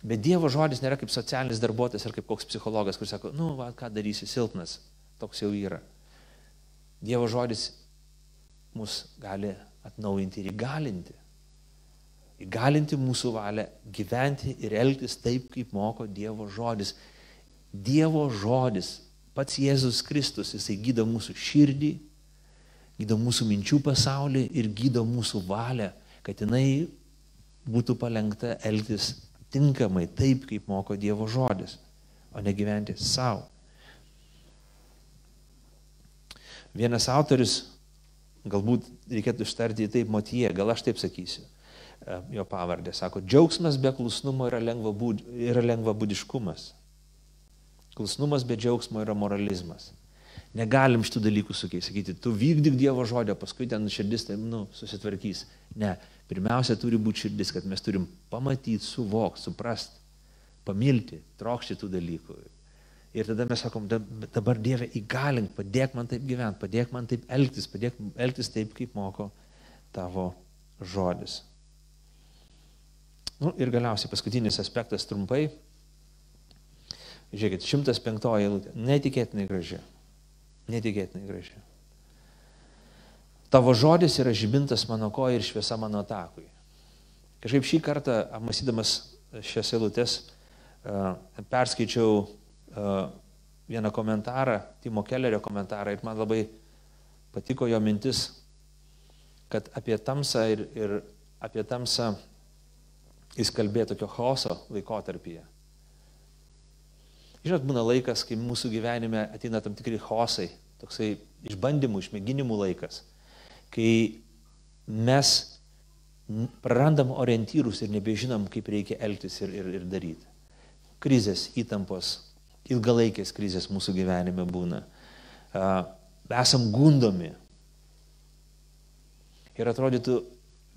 Speaker 1: bet Dievo žodis nėra kaip socialinis darbuotojas ar kaip koks psichologas, kuris sako, nu, va, ką darysi, silpnas, toks jau yra. Dievo žodis mus gali atnaujinti ir įgalinti. įgalinti mūsų valią gyventi ir elgtis taip, kaip moko Dievo žodis. Dievo žodis, pats Jėzus Kristus, jisai gydo mūsų širdį, gydo mūsų minčių pasaulį ir gydo mūsų valią, kad jinai būtų palengta elgtis tinkamai, taip, kaip moko Dievo žodis, o ne gyventi savo. Vienas autoris, galbūt reikėtų ištarti taip motyje, gal aš taip sakysiu E, jo pavardę. Sako, džiaugsmas be klusnumo yra, lengva būd, yra lengva būdiškumas. Klusnumas be džiaugsmo yra moralizmas. Negalim šitų dalykų sakyti, tu vykdyk Dievo žodį, paskui ten širdis tai, nu, susitvarkys. Ne, pirmiausia turi būti širdis, kad mes turim pamatyti, suvokti, suprasti, pamilti, trokšti tų dalykų. Ir tada mes sakom, dabar Dieve įgalink, padėk man taip gyventi, padėk man taip elgtis, padėk elgtis taip, kaip moko tavo žodis. Nu, ir galiausiai paskutinis aspektas trumpai. Žiūrėkit, 105 eilutė. Netikėtinai graži. Netikėtinai graži. Tavo žodis yra žibintas mano koja ir šviesa mano takui. Kažkaip šį kartą, apmasydamas šias eilutės, perskaičiau vieną komentarą, Timo Kellerio komentarą ir man labai patiko jo mintis, kad apie tamsą ir, ir apie tamsą jis kalbėjo tokio chaoso laikotarpyje. Žinot, būna laikas, kai mūsų gyvenime ateina tam tikri chaosai, toksai išbandymų, išmėginimų laikas, kai mes prarandam orientyrus ir nebežinom, kaip reikia elgtis ir, ir, ir daryti. Krizės, įtampos, ilgalaikės krizės mūsų gyvenime būna. Esam gundomi. Ir atrodytų,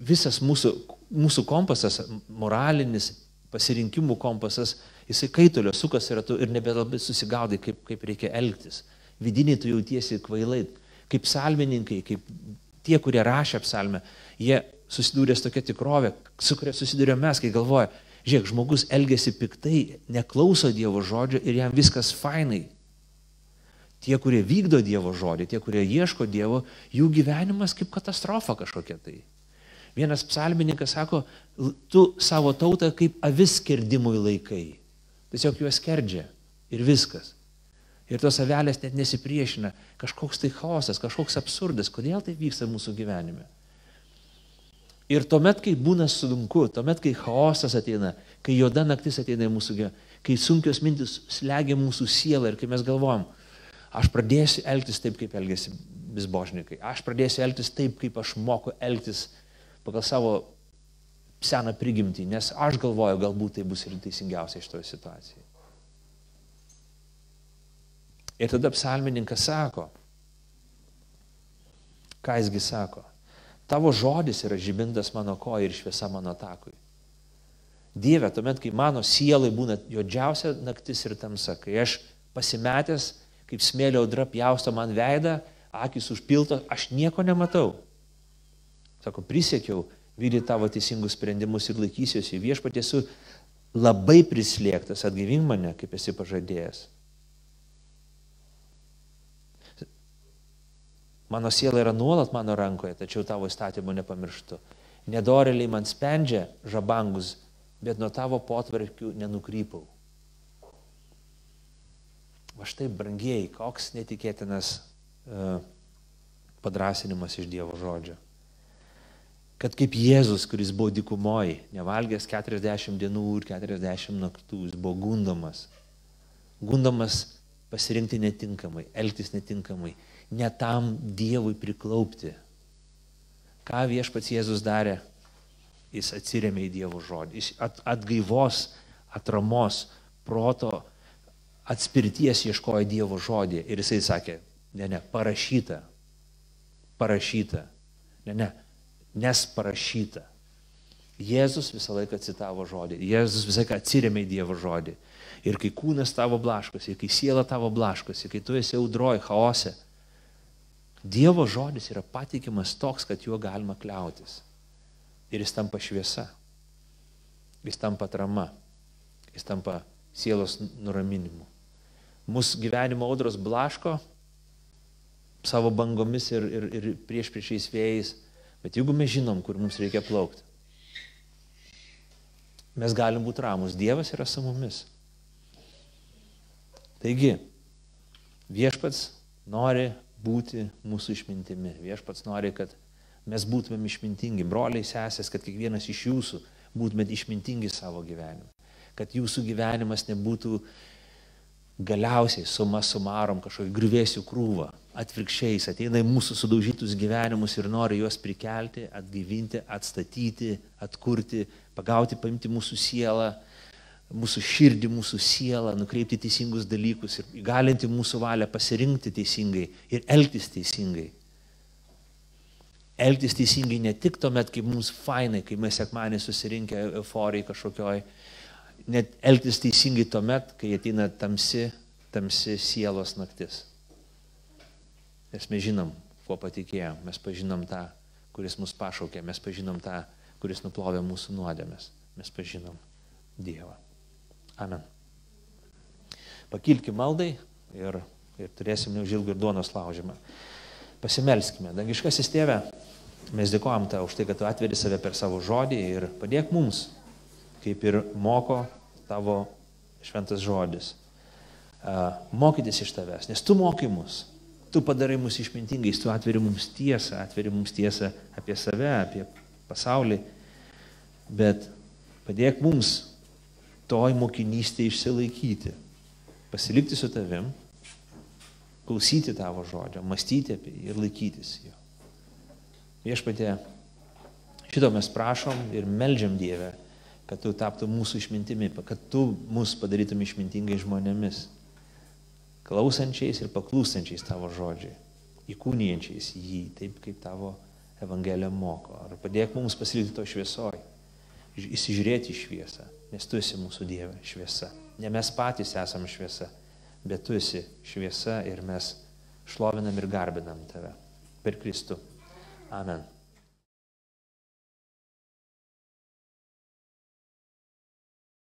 Speaker 1: visas mūsų mūsų kompasas, moralinis pasirinkimų kompasas, jisai kaitulio sukas ratu ir nebelabai susigaudai, kaip, kaip reikia elgtis. Vidiniai tu jautiesi kvailai, kaip salmininkai, kaip tie, kurie rašė psalmę, jie susidūrė su tokia tikrovė, su kuria susidūrė mes, kai galvoja, žiūrėk, žmogus elgesi piktai, neklauso Dievo žodžio ir jam viskas fainai. Tie, kurie vykdo Dievo žodį, tie, kurie ieško Dievo, jų gyvenimas kaip katastrofa kažkokia tai. Vienas psalmininkas sako, tu savo tautą kaip avis skerdimui laikai. Tiesiog juos skerdžia ir viskas. Ir tos avelės net nesipriešina. Kažkoks tai chaosas, kažkoks absurdas. Kodėl tai vyksta mūsų gyvenime? Ir tuomet, kai būna sunku, tuomet, kai chaosas ateina, kai juoda naktis ateina į mūsų gyvenimą, kai sunkios mintis slegia mūsų sielą ir kai mes galvojam, aš pradėsiu elgtis taip, kaip elgesi bizbožnikai, aš pradėsiu elgtis taip, kaip aš moku elgtis pagal savo seną prigimtį, nes aš galvoju, galbūt tai bus ir teisingiausia iš toje situacijoje. Ir tada psalmininkas sako, ką jisgi sako, tavo žodis yra žibintas mano koja ir šviesa mano takui. Dieve, tuomet, kai mano sielai būna juodžiausia naktis ir tamsa, kai aš pasimetęs, kaip smėlio audra pjausto man veidą, akis užpilto, aš nieko nematau. Sako, prisiekiau vykdyti tavo teisingus sprendimus ir laikysiuosi viešpatė, esu labai prislėgtas, atgyvink mane, kaip esi pažadėjęs. Mano siela yra nuolat mano rankoje, tačiau tavo įstatymų nepamirštu. Nedoreliai man spendžia žabangus, bet nuo tavo potvarkių nenukrypau. Va štai, brangiai, koks netikėtinas uh, padrasinimas iš Dievo žodžio kad kaip Jėzus, kuris buvo dikumoji, nevalgęs 40 dienų ir 40 naktų, jis buvo gundomas. Gundomas pasirinkti netinkamai, elgtis netinkamai, ne tam Dievui priklaupti. Ką viešpats Jėzus darė? Jis atsiriamė į Dievo žodį. Jis atgaivos, atramos, proto, atspirties ieškojo Dievo žodį. Ir jisai sakė, ne, ne, parašyta, parašyta, ne, ne, nes parašyta. Jėzus visą laiką citavo žodį, Jėzus visą laiką atsiriamė į Dievo žodį. Ir kai kūnas tavo blaškosi, kai siela tavo blaškosi, kai tu esi audroj, chaose, Dievo žodis yra patikimas toks, kad juo galima kliautis. Ir jis tampa šviesa, jis tampa trama, jis tampa sielos nuraminimu. Mūsų gyvenimo audros blaško savo bangomis ir, ir, ir prieš priešiais vėjais Bet jeigu mes žinom, kur mums reikia plaukti, mes galim būti ramus. Dievas yra su mumis. Taigi, viešpats nori būti mūsų išmintimi. Viešpats nori, kad mes būtumėm išmintingi, broliai, sesės, kad kiekvienas iš jūsų būtumėt išmintingi savo gyvenime. Kad jūsų gyvenimas nebūtų galiausiai suma sumarom kažkokį grįvėsių krūvą. Atvirkščiai jis ateina į mūsų sudaužytus gyvenimus ir nori juos prikelti, atgyvinti, atstatyti, atkurti, pagauti, paimti mūsų sielą, mūsų širdį, mūsų sielą, nukreipti teisingus dalykus ir įgalinti mūsų valią pasirinkti teisingai ir elgtis teisingai. Elgtis teisingai ne tik tuomet, kai mums fainai, kai mes sekmanį susirinkę euforijai kažkokioj, net elgtis teisingai tuomet, kai ateina tamsi, tamsi sielos naktis. Nes mes žinom, kuo patikėjom, mes pažinom tą, kuris mus pašaukė, mes pažinom tą, kuris nuplovė mūsų nuodėmės, mes pažinom Dievą. Amen. Pakilkim maldai ir, ir turėsim neužilgų ir duonos laužimą. Pasimelskime. Dangiškasis tėve, mes dėkojom tau už tai, kad tu atveri save per savo žodį ir padėk mums, kaip ir moko tavo šventas žodis. Mokytis iš tavęs, nes tu mokai mus, tu padarai mus išmintingais, tu atveri mums tiesą, atveri mums tiesą apie save, apie pasaulį, bet padėk mums toj mokinystėje išsilaikyti, pasilikti su tavim, klausyti tavo žodžio, mąstyti apie jį ir laikytis jo. Viešpatė, šito mes prašom ir melžiam Dievę, kad tu taptų mūsų išmintimi, kad tu mus padarytum išmintingai žmonėmis, klausančiais ir paklūstančiais tavo žodžiai, įkūnijančiais jį taip, kaip tavo Evangelija moko. Ar padėk mums pasilikti to šviesoj, įsižiūrėti į šviesą, nes tu esi mūsų Dieve šviesa. Ne mes patys esame šviesa, bet tu esi šviesa ir mes šlovinam ir garbinam tave per Kristų. Amen.